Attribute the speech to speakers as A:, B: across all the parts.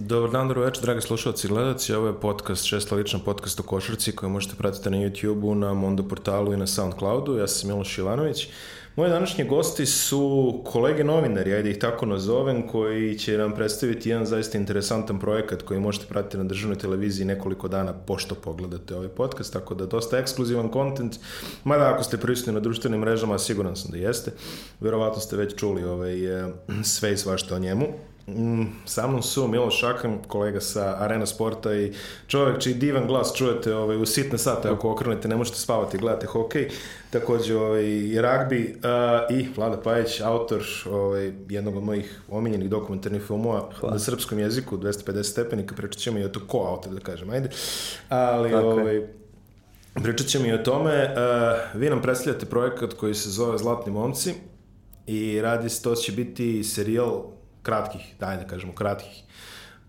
A: Dobar dan, dobro večer, dragi slušalci i gledalci. Ovo je podcast, šesta lična podcast o košarci koji možete pratiti na YouTube-u, na Mondo portalu i na Soundcloudu. Ja sam Miloš Ivanović. Moji današnji gosti su kolege novinari, ajde ih tako nazovem, koji će nam predstaviti jedan zaista interesantan projekat koji možete pratiti na državnoj televiziji nekoliko dana pošto pogledate ovaj podcast, tako da dosta ekskluzivan kontent, mada ako ste prisutni na društvenim mrežama, siguran sam da jeste. Verovatno ste već čuli ovaj, eh, sve i svašta o njemu. Mm, sa mnom su Miloš Šakan, kolega sa Arena Sporta i čovjek čiji divan glas čujete ovaj, u sitne sate ako okrenete, ne možete spavati, gledate hokej, takođe ovaj, i ragbi uh, i Vlada Pajić, autor ovaj, jednog od mojih omiljenih dokumentarnih filmova Hvala. na srpskom jeziku, 250 stepenika, pričat ćemo i o to ko autor, da kažem, ajde. Ali, okay. ovaj, pričat ćemo i o tome. Uh, vi nam predstavljate projekat koji se zove Zlatni momci i radi se, to će biti serijal kratkih, daj da kažemo kratkih,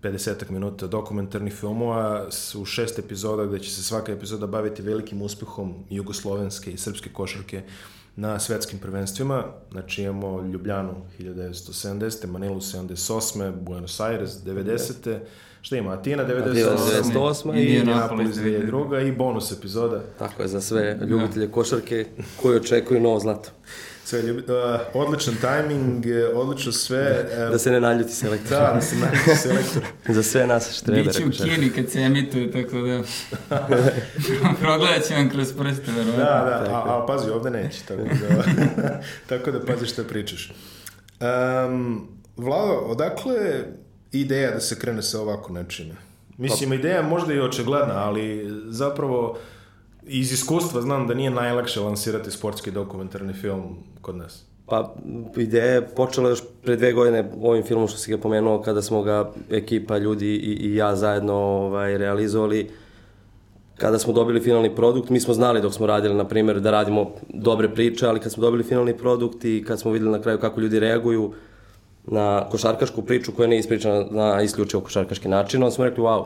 A: 50 minuta dokumentarnih filmova u šest epizoda gde će se svaka epizoda baviti velikim uspehom jugoslovenske i srpske košarke na svetskim prvenstvima. Znači imamo Ljubljanu 1970. Manilu 78. Buenos Aires 90. Šta ima? Atina 98. 98. i Indianapolis 2002. i bonus epizoda.
B: Tako je, za sve ljubitelje košarke koji očekuju novo zlato
A: sve ljubi, uh, odličan tajming, odlično sve.
B: Da, da se ne naljuti selektor.
A: Da, da se naljuti selektor.
B: Za sve nas štrebe.
C: Biće u Kini kad se emituje, tako da progledat će vam kroz prste, verovatno.
A: Da, da, a, a pazi, ovde neće, tako da, tako da pazi šta pričaš. Um, Vlado, odakle ideja da se krene sa ovako nečime? Mislim, pa... ideja možda i očegledna, ali zapravo iz iskustva znam da nije najlakše lansirati sportski dokumentarni film kod nas.
B: Pa, ideja je počela još pre dve godine ovim filmom što si ga pomenuo, kada smo ga ekipa, ljudi i, i ja zajedno ovaj, realizovali. Kada smo dobili finalni produkt, mi smo znali dok smo radili, na primjer, da radimo dobre priče, ali kad smo dobili finalni produkt i kad smo videli na kraju kako ljudi reaguju na košarkašku priču koja nije ispričana na isključivo košarkaški način, onda smo rekli, wow,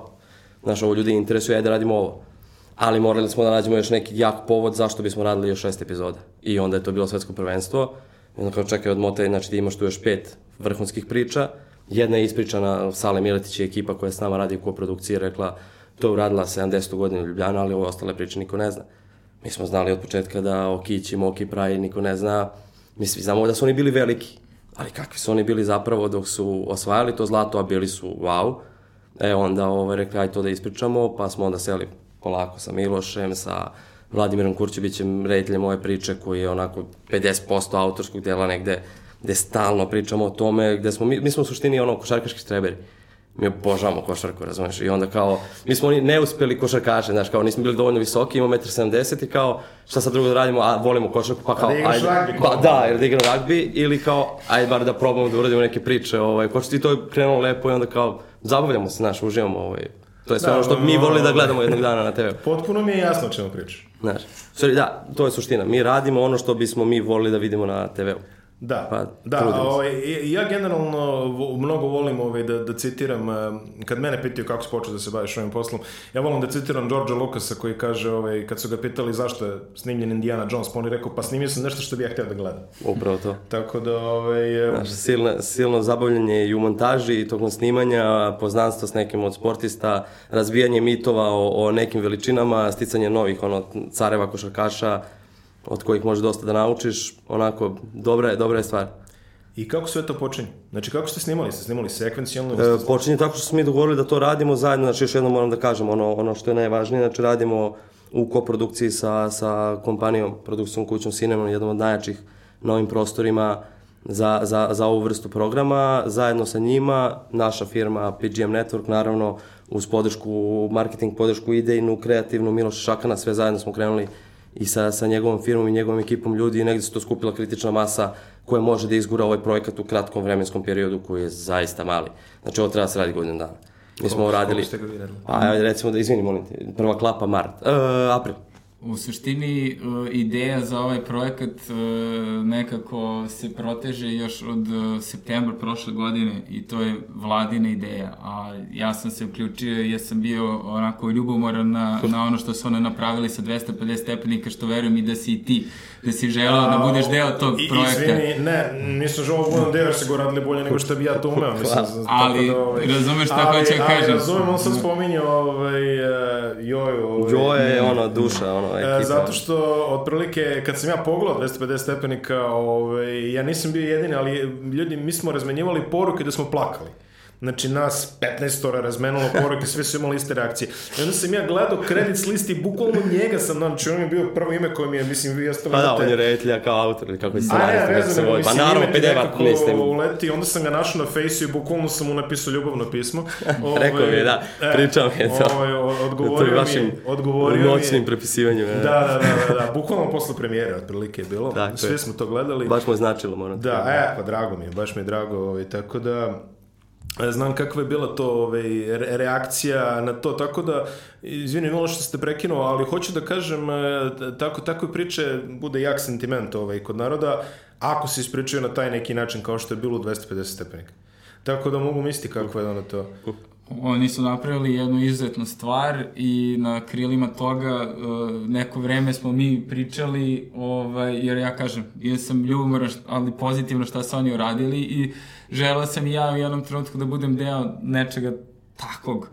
B: znaš, ovo ljudi interesuje, ajde da radimo ovo ali morali smo da nađemo još neki jak povod zašto bismo radili još šest epizoda. I onda je to bilo svetsko prvenstvo. Onda kao čekaj od Mote, znači da imaš tu još pet vrhunskih priča. Jedna je ispričana, Sale Miletić i ekipa koja s nama radi u koprodukciji, rekla to je uradila 70. godinu Ljubljana, ali ove ostale priče niko ne zna. Mi smo znali od početka da Okić i Moki pravi niko ne zna. Mi svi znamo da su oni bili veliki, ali kakvi su oni bili zapravo dok su osvajali to zlato, a bili su wow. E onda ovaj, rekli, aj to da ispričamo, pa smo onda seli polako sa Milošem, sa Vladimirom Kurćevićem, rediteljem ove priče, koji je onako 50% autorskog dela negde, gde stalno pričamo o tome, gde smo, mi, mi smo u suštini ono košarkaški streberi. Mi obožavamo košarku, razumeš? I onda kao, mi smo oni neuspeli košarkaše, znaš, kao nismo bili dovoljno visoki, imamo 1,70 i kao, šta sad drugo da radimo, a volimo košarku, pa kao,
A: da ajde, rugby,
B: pa da, ili da igram ragbi, ili kao, ajde bar da probamo da uradimo neke priče, ovaj, košarci, i to je krenulo lepo i onda kao, zabavljamo se, znaš, uživamo, ovaj, To je sve da, ono što mi volili da gledamo jednog dana na TV.
A: Potpuno mi je jasno o čemu pričaš.
B: Znaš, sorry, da, to je suština. Mi radimo ono što bismo mi volili da vidimo na TV-u.
A: Da, pa, da ovaj, ja generalno mnogo volim ovaj, da, da citiram, eh, kad mene pitaju kako si počeo da se baviš ovim poslom, ja volim da citiram Georgea Lucasa koji kaže, ovaj, kad su ga pitali zašto je snimljen Indiana Jones, pa on je rekao, pa snimio sam nešto što bi ja htio da gledam.
B: Upravo to.
A: Tako da, ovaj...
B: Znaš, silno, silno zabavljanje i u montaži i tokom snimanja, poznanstvo s nekim od sportista, razbijanje mitova o, o nekim veličinama, sticanje novih ono, careva košarkaša, od kojih možeš dosta da naučiš, onako, dobra je, dobra je stvar.
A: I kako sve to počinje? Znači, kako ste snimali? Ste snimali sekvencijalno?
B: E, počinje tako što smo mi dogovorili da to radimo zajedno, znači još jednom moram da kažem, ono, ono što je najvažnije, znači radimo u koprodukciji sa, sa kompanijom, produkcijom kućom Cinemon, jednom od najjačih na ovim prostorima za, za, za ovu vrstu programa. Zajedno sa njima, naša firma PGM Network, naravno, uz podršku, marketing podršku idejnu, kreativnu, Miloša Šakana, sve zajedno smo krenuli i sa, sa njegovom firmom i njegovom ekipom ljudi i negde se to skupila kritična masa koja može da izgura ovaj projekat u kratkom vremenskom periodu koji je zaista mali. Znači ovo treba da se radi godinu dana. Mi smo radili...
A: Koliko ste ga vi radili?
B: Pa recimo da, izvini, molim te, prva klapa mart, uh, april.
C: U suštini uh, ideja za ovaj projekat uh, nekako se proteže još od uh, septembra prošle godine i to je vladina ideja, a ja sam se uključio jer sam bio onako ljubomoran na, na ono što su one napravili sa 250 stepenika, što verujem i da si i ti, da si želeo da budeš deo tog
A: I,
C: projekta.
A: Izvini, ne, nisam želeo da budem deo jer se go radili bolje nego što bi ja to umeo. Mislim, tako
C: Ali,
A: da, ovaj,
C: razumeš šta
A: ali,
C: hoću da
A: ali
C: kažem?
A: razumem, on sad spominje ovaj, Joju. Ovaj,
B: Joe je ono duša, ono ekipa.
A: E, zato što, otprilike, kad sam ja pogledao 250 stepenika, ovaj, ja nisam bio jedini, ali ljudi, mi smo razmenjivali poruke da smo plakali. Znači, nas 15 ora razmenalo poruke, sve su imali iste reakcije. I onda sam ja gledao kredit listi i bukvalno njega sam, znači, on je bio prvo ime koje mi je, mislim, vi jeste
B: Pa da, on je reditelja kao autor, ili kako je
A: A ne,
B: scenarista. kako
A: vezano,
B: se vodi. Pa naravno, pedeva, mislim.
A: uleti, onda sam ga našao na fejsu i bukvalno sam mu napisao ljubavno pismo. Ovaj,
B: Rekao mi je, da, pričao mi je to.
A: Ovaj, o-
B: To
A: odgovorio mi
B: vašim
A: je, odgovorio mi
B: noćnim
A: je,
B: prepisivanjem.
A: Da, da, da, da, da, bukvalno posle premijere, otprilike je bilo.
B: Tako je.
A: Sve smo to gledali.
B: Baš mu je značilo, moram
A: Da, e, pa drago mi je, baš mi je drago, ovaj, tako da... e, Znam kakva je bila to ovaj, re- reakcija na to, tako da, izvini Milo što ste prekinuo, ali hoću da kažem, e, tako, takve priče bude jak sentiment ovaj, kod naroda, ako se ispričaju na taj neki način kao što je bilo u 250 stepenika. Tako da mogu misliti kako je ono to.
C: Oni su napravili jednu izuzetnu stvar i na krilima toga uh, neko vreme smo mi pričali, ovaj, jer ja kažem, ja sam ljubomoran, ali pozitivno šta su oni uradili i želeo sam i ja u jednom trenutku da budem deo nečega takvog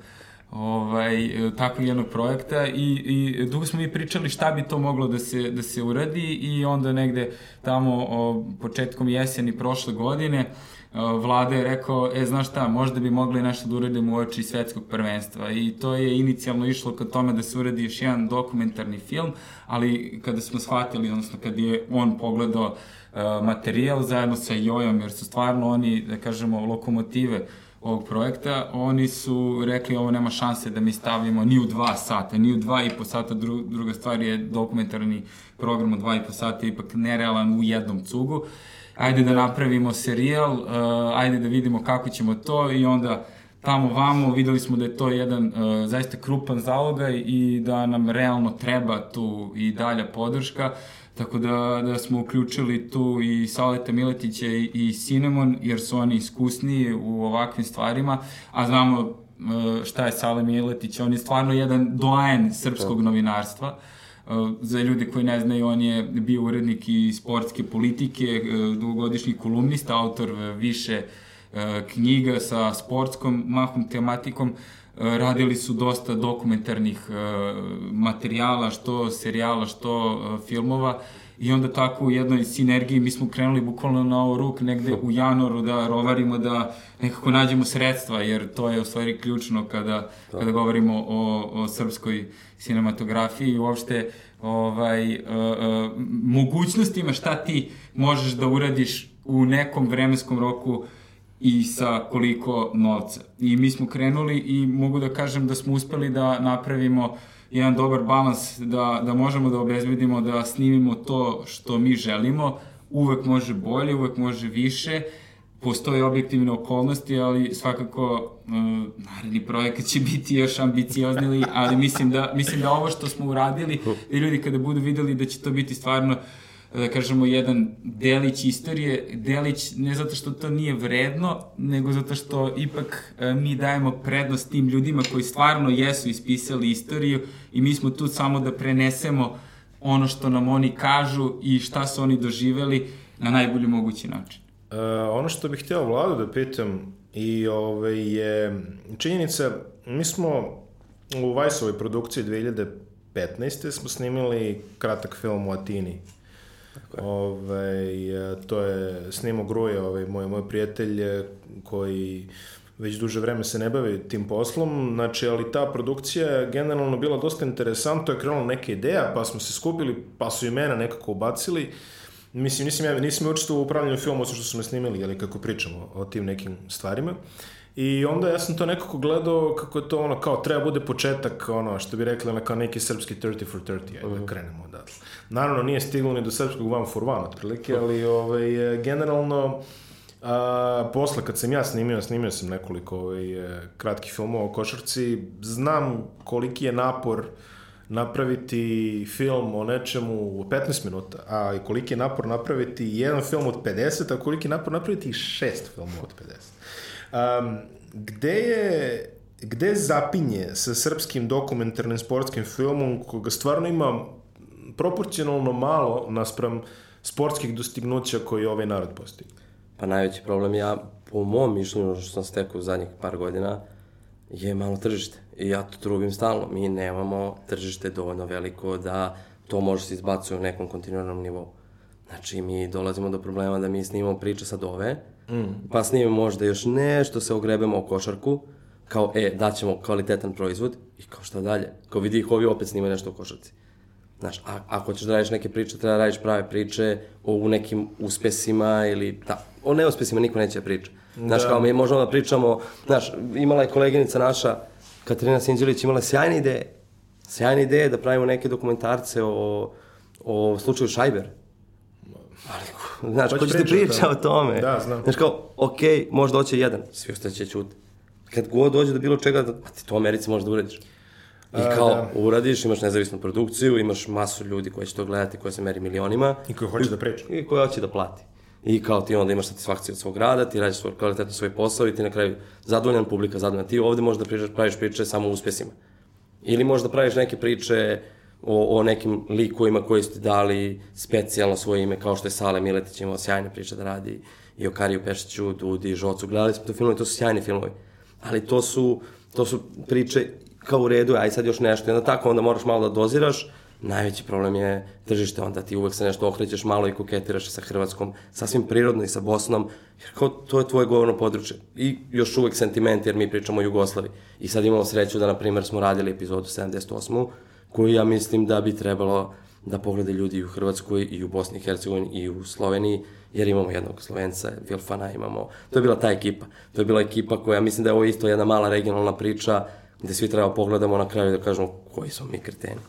C: ovaj, e, takvog jednog projekta i, i dugo smo mi pričali šta bi to moglo da se, da se uradi i onda negde tamo o, početkom jeseni prošle godine o, vlada je rekao, e, znaš šta, možda bi mogli nešto da uradimo u oči svetskog prvenstva i to je inicijalno išlo ka tome da se uradi još jedan dokumentarni film, ali kada smo shvatili, odnosno kad je on pogledao materijal zajedno sa Jojom, jer su stvarno oni, da kažemo, lokomotive ovog projekta, oni su rekli ovo nema šanse da mi stavimo ni u dva sata, ni u dva i po sata, Dru, druga stvar je dokumentarni program u dva i po sata ipak nerealan u jednom cugu. Ajde da napravimo serijal, uh, ajde da vidimo kako ćemo to i onda tamo vamo videli smo da je to jedan uh, zaista krupan zalogaj i da nam realno treba tu i dalja podrška. Tako da, da smo uključili tu i Saleta Miletića i, i Cinnamon, jer su oni iskusniji u ovakvim stvarima, a znamo e, šta je Sale Miletić, on je stvarno jedan doajen srpskog novinarstva. E, Za ljude koji ne znaju, on je bio urednik i sportske politike, e, dugogodišnji kolumnista, autor e, više e, knjiga sa sportskom mahom tematikom. E, Radili su dosta dokumentarnih e, materijala, što serijala, što e, filmova. I onda tako u jednoj sinergiji mi smo krenuli bukvalno na ovo ruk negde u januaru da rovarimo da nekako nađemo sredstva, jer to je u stvari ključno kada, kada govorimo o, o srpskoj cinematografiji i uopšte ovaj, uh, uh, mogućnostima šta ti možeš da uradiš u nekom vremenskom roku i sa koliko novca. I mi smo krenuli i mogu da kažem da smo uspeli da napravimo jedan dobar balans, da, da možemo da obezbedimo da snimimo to što mi želimo. Uvek može bolje, uvek može više, postoje objektivne okolnosti, ali svakako uh, naredni projekat će biti još ambiciozniji, ali mislim da, mislim da ovo što smo uradili, da ljudi kada budu videli da će to biti stvarno da kažemo, jedan delić istorije, delić ne zato što to nije vredno, nego zato što ipak e, mi dajemo prednost tim ljudima koji stvarno jesu ispisali istoriju i mi smo tu samo da prenesemo ono što nam oni kažu i šta su oni doživeli na najbolji mogući način.
A: Uh, ono što bih hteo vladu da pitam i ove, je činjenica, mi smo u Vajsovoj produkciji 2015. smo snimili kratak film u Atini. Ove, to je snimo Gruje, ovaj, moj, moj prijatelj eh, koji već duže vreme se ne bavi tim poslom, znači, ali ta produkcija je generalno bila dosta interesantna, to je krenula neka ideja, pa smo se skupili, pa su imena nekako ubacili, Mislim, nisam ja, nisam ja učestvovao u upravljanju filmu, osim što smo snimili, ali kako pričamo o tim nekim stvarima. I onda ja sam to nekako gledao kako je to ono, kao treba bude početak, ono, što bi rekli, ono, kao neki srpski 30 for 30, ajde da krenemo odatle. Naravno, nije stiglo ni do srpskog one for one, otprilike, ali ovaj, e, generalno, A, posle kad sam ja snimio, snimio sam nekoliko ovaj, e, kratkih filmova o košarci, znam koliki je napor napraviti film o nečemu u 15 minuta, a koliki je napor napraviti jedan film od 50, a koliki je napor napraviti šest filmova od 50. Um, gde je gde zapinje sa srpskim dokumentarnim sportskim filmom koga stvarno ima proporcionalno malo naspram sportskih dostignuća koji ovaj narod postigne?
B: Pa najveći problem ja, po mom mišljenju, što sam stekao u zadnjih par godina, je malo tržište. I ja to trubim stalno. Mi nemamo tržište dovoljno veliko da to može se izbacuje u nekom kontinuarnom nivou. Znači, mi dolazimo do problema da mi snimamo priče sad ove, mm. pa snimamo možda još nešto, se ogrebemo o košarku, kao, e, daćemo kvalitetan proizvod, i kao šta dalje. Kao vidi ih ovi opet snimaju nešto o košarci. Znaš, a, ako ćeš da radiš neke priče, treba da radiš prave priče o u nekim uspesima ili, da, o neuspesima niko neće da priča. Znaš, da. kao mi možemo da pričamo, znaš, imala je koleginica naša, Katarina Sinđelić, imala sjajne ideje, sjajne ideje da pravimo neke dokumentarce o, o slučaju Šajber. Znaš, ko će ti priča o tome?
A: Da, znam.
B: Znaš, kao, okej, okay, možda hoće jedan, svi ostali će čuti. Kad god dođe do bilo čega, da, ti to u Americi možeš da uradiš. I kao, da. uradiš, imaš nezavisnu produkciju, imaš masu ljudi koji će to gledati, koji se meri milionima.
A: I koji hoće da priča.
B: I koji hoće da plati. I kao ti onda imaš satisfakciju od svog rada, ti radiš svoj, kvalitetno svoj posao i ti na kraju zadovoljan publika, zadovoljan. Ti ovde možeš da pričaš, praviš priče samo o uspesima. Ili možda praviš neke priče o, o nekim likovima koji su ti dali specijalno svoje ime, kao što je Sale Miletić imao sjajne priče da radi, i o Kariju Pešiću, Dudi, Žocu. Gledali smo to filmovi, to su sjajni filmovi. Ali to su, to su priče kao u redu, aj sad još nešto. I onda tako, onda moraš malo da doziraš, najveći problem je tržište, onda ti uvek se nešto okrećeš malo i koketiraš sa Hrvatskom, sasvim prirodno i sa Bosnom, jer kao to je tvoje govorno područje. I još uvek sentiment, jer mi pričamo o Jugoslavi. I sad imamo sreću da, na primer, smo radili epizodu 78. koju ja mislim da bi trebalo da poglede ljudi i u Hrvatskoj, i u Bosni i Hercegovini, i u Sloveniji, jer imamo jednog Slovenca, Vilfana imamo. To je bila ta ekipa. To je bila ekipa koja, mislim da je ovo isto jedna mala regionalna priča, gde svi treba pogledamo na kraju da kažemo koji smo mi kreteni.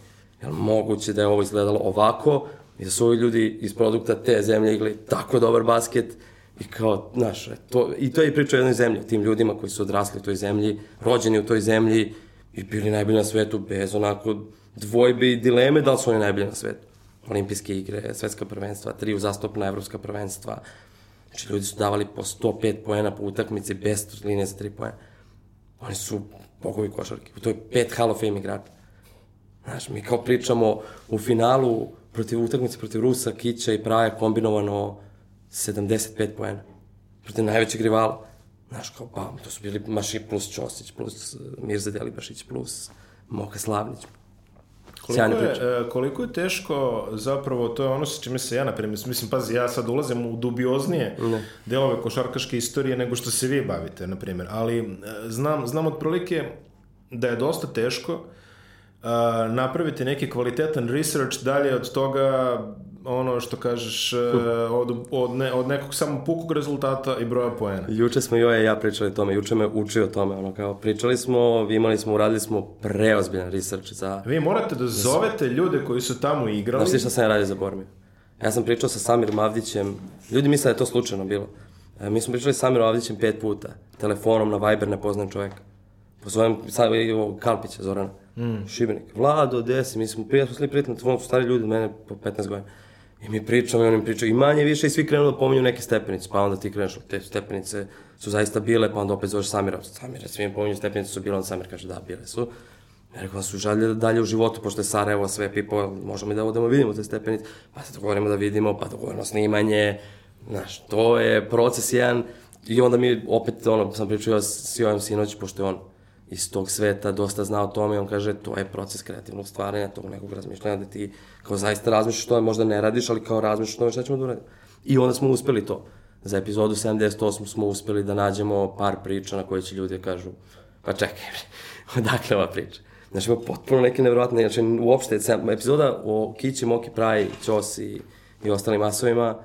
B: Je li moguće da je ovo izgledalo ovako i da su ovi ljudi iz produkta te zemlje igrali tako dobar basket i kao, znaš, to, i to je priča o jednoj zemlji, o tim ljudima koji su odrasli u toj zemlji, rođeni u toj zemlji i bili najbolji na svetu bez onako dvojbe i dileme da li su oni najbolji na svetu. Olimpijske igre, svetska prvenstva, tri uzastopna evropska prvenstva. Znači, ljudi su davali po 105 poena po utakmici bez linije za 3 poena. Oni su bogovi košarke. To je pet Hall of Fame igrača. Znaš, mi kao pričamo u finalu protiv utakmice protiv Rusa, Kića i Praja kombinovano 75 poena. Protiv najvećeg rivala. Znaš, kao, pa, to su bili Maši plus Ćosić, plus Mirza Delibašić, plus Moka Slavnić.
A: Koliko je, e, koliko je teško, zapravo, to je ono sa čime se ja, na primjer, mislim, pazi, ja sad ulazim u dubioznije ne. delove košarkaške istorije nego što se vi bavite, na primjer, ali e, znam, znam otprilike da je dosta teško uh, napraviti neki kvalitetan research dalje od toga ono što kažeš uh, od, od, ne, od nekog samo pukog rezultata i broja poena.
B: Juče smo Joja i ja pričali o tome, juče me učio o tome, ono kao pričali smo, imali smo, uradili smo preozbiljan research za...
A: Vi morate da zovete ljude koji su tamo igrali.
B: Znaš ti šta sam ja radio za Bormiju? Ja sam pričao sa Samirom Avdićem, ljudi misle da je to slučajno bilo. E, mi smo pričali sa Samirom Avdićem pet puta, telefonom na Viber ne poznam čoveka. Pozovem sad, Kalpića, Zorana, mm. Šibenik. Vlado, desi, mi smo prijatelji, prijatelji su stari ljudi, mene po 15 godina. I mi pričamo i oni pričaju. I manje više i svi krenu da pominju neke stepenice, pa onda ti kreneš, te stepenice su zaista bile, pa onda opet zoveš Samira, Samira, svi mi pominju stepenice su bile, onda Samir kaže da, bile su. Ja rekao da su žalje dalje u životu, pošto je Sarajevo sve pipo, možemo i da odemo vidimo te stepenice, pa se dogovorimo da vidimo, pa dogovorimo snimanje, znaš, to je proces jedan, i onda mi opet, ono, sam pričao s Jojem sinoć, pošto je on iz tog sveta dosta zna o tome i on kaže to je proces kreativnog stvaranja, tog nekog razmišljanja da ti kao zaista razmišljaš to, možda ne radiš, ali kao razmišljaš to šta ćemo da uradimo. I onda smo uspeli to. Za epizodu 78 smo uspeli da nađemo par priča na koje će ljudi da kažu pa čekaj, odakle ova priča? Znači, ima potpuno neke nevjerojatne, znači, uopšte, epizoda o Kići, Moki, Praji, Ćosi i ostalim masovima,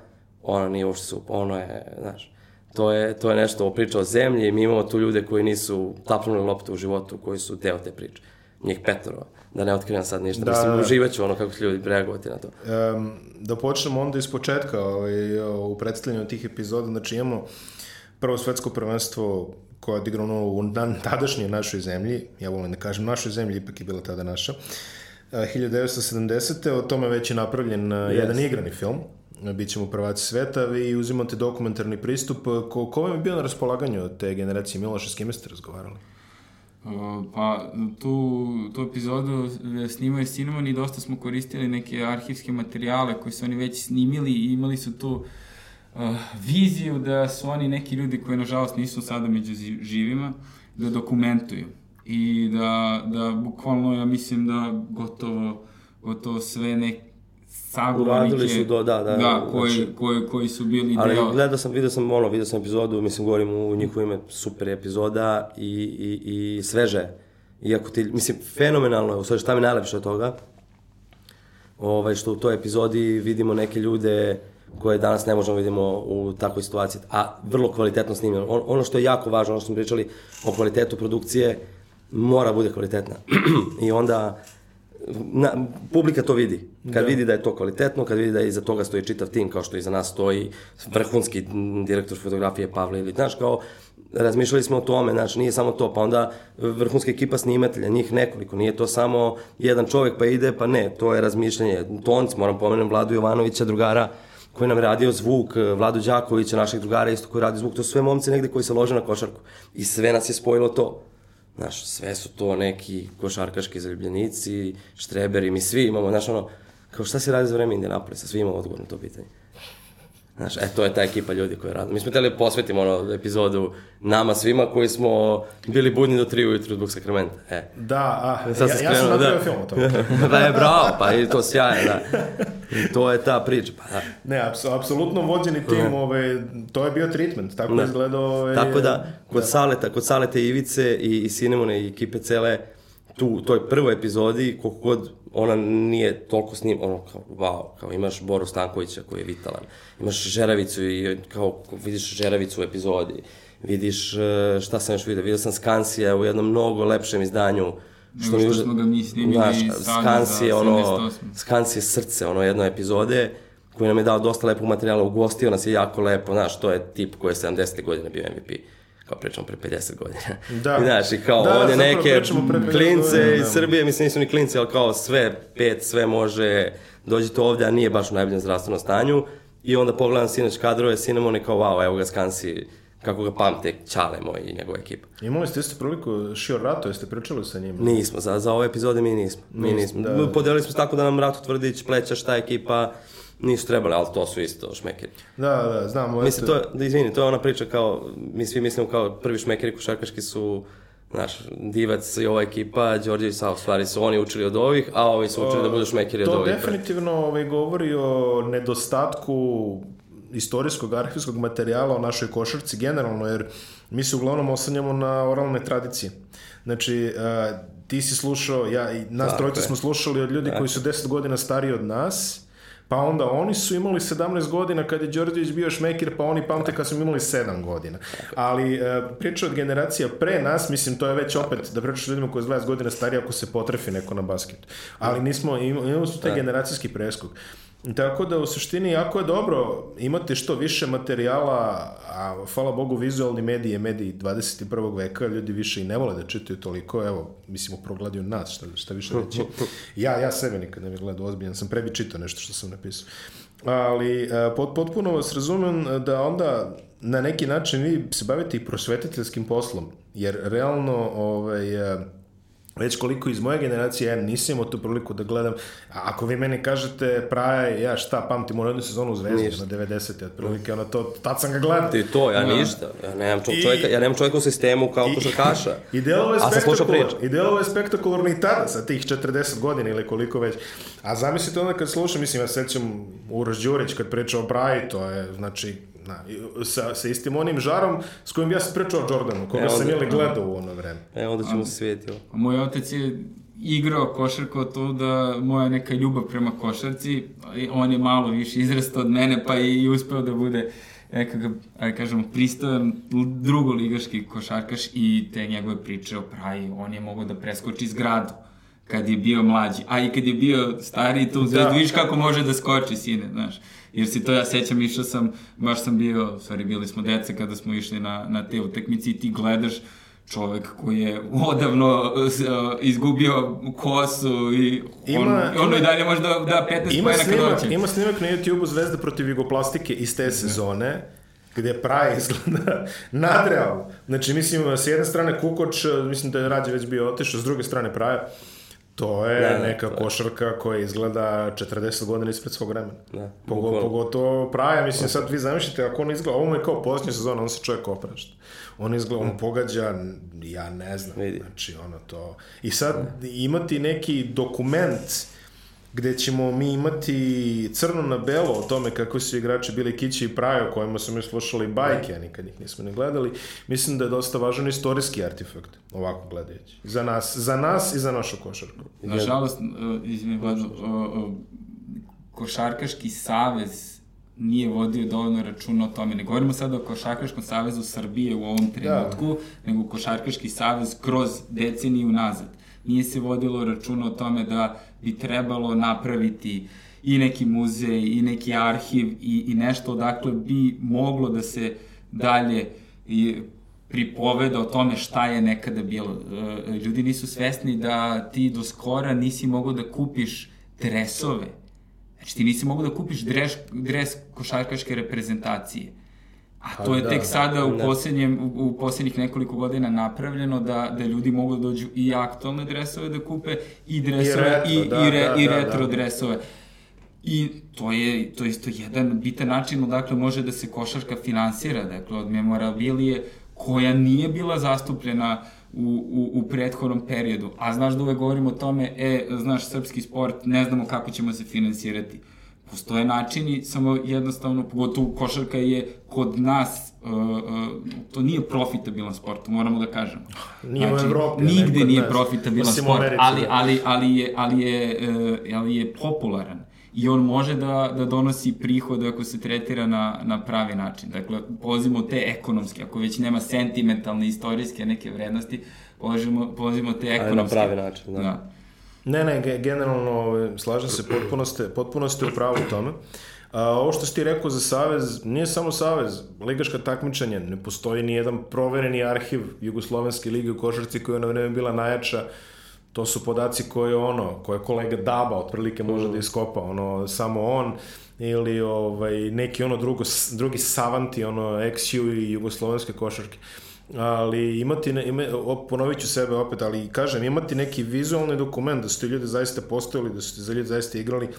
B: ona nije uopšte super, ono je, znaš, to je, to je nešto, priča o zemlji, mi imamo tu ljude koji nisu tapnuli loptu u životu, koji su deo te priče. Njih petoro, da ne otkrivam sad ništa, da, mislim, uživat ću ono kako će ljudi reagovati na to.
A: Um, da počnemo onda iz početka ovaj, u predstavljanju tih epizoda, znači imamo prvo svetsko prvenstvo koje je odigrano u tadašnjoj našoj zemlji, ja volim da kažem našoj zemlji, ipak je bila tada naša, a, 1970. O tome već je napravljen yes. jedan igrani film. Bićemo prvaci sveta, vi uzimate dokumentarni pristup. Ko, ko vam je bio na raspolaganju te generacije Miloša, s kime ste razgovarali?
C: Pa, tu, tu epizodu snimaju Cinnamon i dosta smo koristili neke arhivske materijale koje su oni već snimili i imali su tu uh, viziju da su oni neki ljudi koji nažalost nisu sada među živima, da dokumentuju. I da, da bukvalno ja mislim da gotovo, gotovo sve neke sagovornike
B: su do, da, da,
C: da koji, znači, koji, koji su bili
B: ali deo. Ali gledao sam, vidio sam, ono, vidio sam epizodu, mislim, govorim u njihovo ime, super epizoda i, i, i sveže. Iako ti, mislim, fenomenalno je, u stvari šta mi najlepše od toga, ovaj, što u toj epizodi vidimo neke ljude koje danas ne možemo vidimo u takvoj situaciji, a vrlo kvalitetno snimljeno. On, ono što je jako važno, ono što smo pričali o kvalitetu produkcije, mora bude kvalitetna. I onda na, publika to vidi. Kad da. vidi da je to kvalitetno, kad vidi da iza toga stoji čitav tim, kao što iza nas stoji vrhunski direktor fotografije Pavle ili, znaš, kao, razmišljali smo o tome, znači nije samo to, pa onda vrhunska ekipa snimatelja, njih nekoliko, nije to samo jedan čovek pa ide, pa ne, to je razmišljanje. Tonc, moram pomenem Vladu Jovanovića, drugara, koji nam je radio zvuk, Vladu Đakovića, naših drugara isto koji radi zvuk, to su sve momci negde koji se lože na košarku. I sve nas je spojilo to. Znaš, sve su to neki košarkaški zaljubljenici, štreberi, mi svi imamo, znaš, ono, kao šta se radi za vreme Indianapolisa, svi imamo odgovor na to pitanje. Znaš, e, to je ta ekipa ljudi koja radi. Mi smo hteli da posvetimo ono epizodu nama svima koji smo bili budni do 3 ujutru zbog sakramenta. E.
A: Da, a, Sad ja, ja sam napravio da. film o tome.
B: da je, bravo, pa i to sjaje, da. I to je ta priča, pa da.
A: Ne, aps, apsolutno vođeni tim, ove, to je bio treatment, tako da. izgledao... Ove,
B: tako da, kod da. Saleta, kod Saleta Ivice i, i Sinemone i ekipe cele, tu, u toj prvoj epizodi, koliko god ona nije toliko snim, ono, kao, wow, kao imaš Boru Stankovića koji je vitalan, imaš Žeravicu i kao vidiš Žeravicu u epizodi, vidiš e, šta sam još vidio, vidio sam Skansija u jednom mnogo lepšem izdanju,
C: što, što smo ga mi snimili znaš,
B: Skansije, ono, Skansije srce, ono, jedno epizode, koji nam je dao dosta lepog materijala, ugostio nas je jako lepo, znaš, to je tip koji je 70. godine bio MVP kao pričamo pre 50 godina. Da. Znaš, i kao da, on je neke klince godina, iz da. Srbije, mislim nisu ni klinci, ali kao sve, pet, sve može, dođite ovde, a nije baš u najboljem zdravstvenom stanju. I onda pogledam sinoć kadrove, Cinnamon je kao, wow, evo ga Skansi, kako ga pamte Čale moj i njegova ekipa.
A: Imali ste isto priliku Šio Rato, jeste pričali sa njim?
B: Nismo, za, za ove epizode mi nismo. Mi nismo. Da. Podelili smo tako da nam Rato Tvrdić, Pleća, šta ekipa, nisu trebali, ali to su isto šmekeri.
A: Da, da, znam.
B: Mislim, to je, da izvini, to je ona priča kao, mi svi mislimo kao prvi šmekeri košarkaški su Znaš, Divac i ova ekipa, Đorđe i Sao, stvari su oni učili od ovih, a ovi su učili da budu šmekeri od ovih.
A: To definitivno ovaj, govori o nedostatku istorijskog, arhivskog materijala o našoj košarci generalno, jer mi se uglavnom oslanjamo na oralne tradicije. Znači, uh, ti si slušao, ja i nas trojice smo slušali od ljudi Tako. koji su 10 godina stariji od nas, Pa onda oni su imali 17 godina kad je Đorđević bio šmekir, pa oni pamte kad su imali 7 godina. Ali e, priča od generacija pre nas, mislim, to je već opet da pričaš ljudima koji je 20 godina stariji ako se potrefi neko na basketu. Ali nismo, imali su taj da. generacijski preskok. Tako da u suštini jako je dobro imati što više materijala, a hvala Bogu vizualni mediji je mediji 21. veka, ljudi više i ne vole da čitaju toliko, evo, mislim u progledaju nas, šta, šta više reći. Ja, ja sebe nikad ne bih gledao ozbiljan, sam prebi čitao nešto što sam napisao. Ali e, pot, potpuno vas razumem da onda na neki način vi se bavite i prosvetiteljskim poslom, jer realno ovaj, e, već koliko iz moje generacije, ja nisam imao tu priliku da gledam, a ako vi meni kažete Praja, ja šta, pamtim u jednu sezonu u Zvezdi na 90. otprilike, ono to, tad sam ga gledao.
B: Ti to, ja ništa, ja nemam čov, čovjeka, ja nemam čovjeka u sistemu kao košarkaša.
A: I delo je spektakularno, i delo je spektakularno i tada, sa tih 40 godina ili koliko već. A zamislite onda kad slušam, mislim, ja sećam Uroš Đurić kad priča o Praji, to je, znači, Na, sa, sa istim onim žarom s kojim ja sam pričao Jordanu, koga e, sam ili gledao u ono vreme.
B: E, onda ćemo se svijetio.
C: Moj otac je igrao košarku to da moja neka ljubav prema košarci, on je malo više izrastao od mene, pa i uspeo da bude nekakav, aj kažemo, pristojan drugoligaški košarkaš i te njegove priče o praji, on je mogao da preskoči zgradu kad je bio mlađi, a i kad je bio stariji, tu da. vidiš kako može da skoči sine, znaš. Jer si to ja sećam, išao sam, baš sam bio, stvari bili smo dece kada smo išli na, na te utekmice i ti gledaš čovek koji je odavno uh, izgubio kosu i on, ima, ono ima, i dalje može da da 15
A: ima snimak, Ima snimak na YouTube-u Zvezda protiv Jugoplastike iz te sezone gde Praja izgleda nadrealno. Znači, mislim, s jedne strane Kukoč, mislim da je Rađe već bio otišao, s druge strane Praja, To je da, da, neka to košarka je. koja izgleda 40 godina ispred svog vremena. Da, Pogo, pogotovo praja, mislim, sad vi zamišljate, ako on izgleda, ovo mu je kao posljednja sezona, on se čovjek oprašta. On izgleda, on pogađa, ja ne znam, Vidi. znači ono to... I sad imati neki dokument gde ćemo mi imati crno na belo o tome kako su igrači bili Kići i Prajo, kojima smo mi slušali bajke, a nikad ih nismo ne gledali, mislim da je dosta važan istorijski artefakt, ovako gledajući. Za nas, za nas i za našu košarku.
C: Nažalost, uh, izvini, uh, uh, Košarkaški savez nije vodio dovoljno računa o tome. Ne govorimo sada o Košarkaškom savezu Srbije u ovom da. trenutku, da. nego Košarkaški savez kroz deceniju nazad. Nije se vodilo računa o tome da bi trebalo napraviti i neki muzej, i neki arhiv, i, i nešto odakle bi moglo da se dalje i pripoveda o tome šta je nekada bilo. E, ljudi nisu svesni da ti do skora nisi mogao da kupiš dresove. Znači ti nisi mogao da kupiš dres, dres košarkaške reprezentacije. A pa to je da, tek sada u, posljednjem, u, u posljednjih nekoliko godina napravljeno da, da ljudi mogu da dođu i aktualne dresove da kupe i dresove i, retro, i, da, i, re, da, i da, retro da, dresove. I to je, to je isto jedan bitan način odakle može da se košarka finansira, dakle od memorabilije koja nije bila zastupljena u, u, u prethodnom periodu. A znaš da uvek govorimo o tome, e, znaš, srpski sport, ne znamo kako ćemo se finansirati Postoje načini, samo jednostavno, pogotovo košarka je kod nas, uh, uh, to nije profitabilan sport, moramo da kažemo.
A: Nije znači, u Evropi.
C: Nigde nije profitabilan sport, ali, da. ali, ali, je, ali, je, uh, ali je popularan i on može da, da donosi prihod ako se tretira na, na pravi način. Dakle, polazimo te ekonomske, ako već nema sentimentalne, istorijske neke vrednosti, polazimo, polazimo te ekonomske.
B: Ali na pravi način, da. da.
A: Ne, ne, generalno ovaj, slažem se, potpuno ste, potpuno ste u pravu tome. A, ovo što si ti rekao za Savez, nije samo Savez, ligaška takmičanja, ne postoji ni jedan provereni arhiv Jugoslovenske lige u košarci koja je na vreme bila najjača, to su podaci koje ono, koje kolega Daba otprilike može da iskopa, ono, samo on, ili ovaj, neki ono drugo, drugi savanti, ono, XU i jugoslovenske košarke ali imati, ima, ponovit ću sebe opet, ali kažem, imati neki vizualni dokument da su ti ljudi zaista postojali, da su ti za ljudi zaista igrali,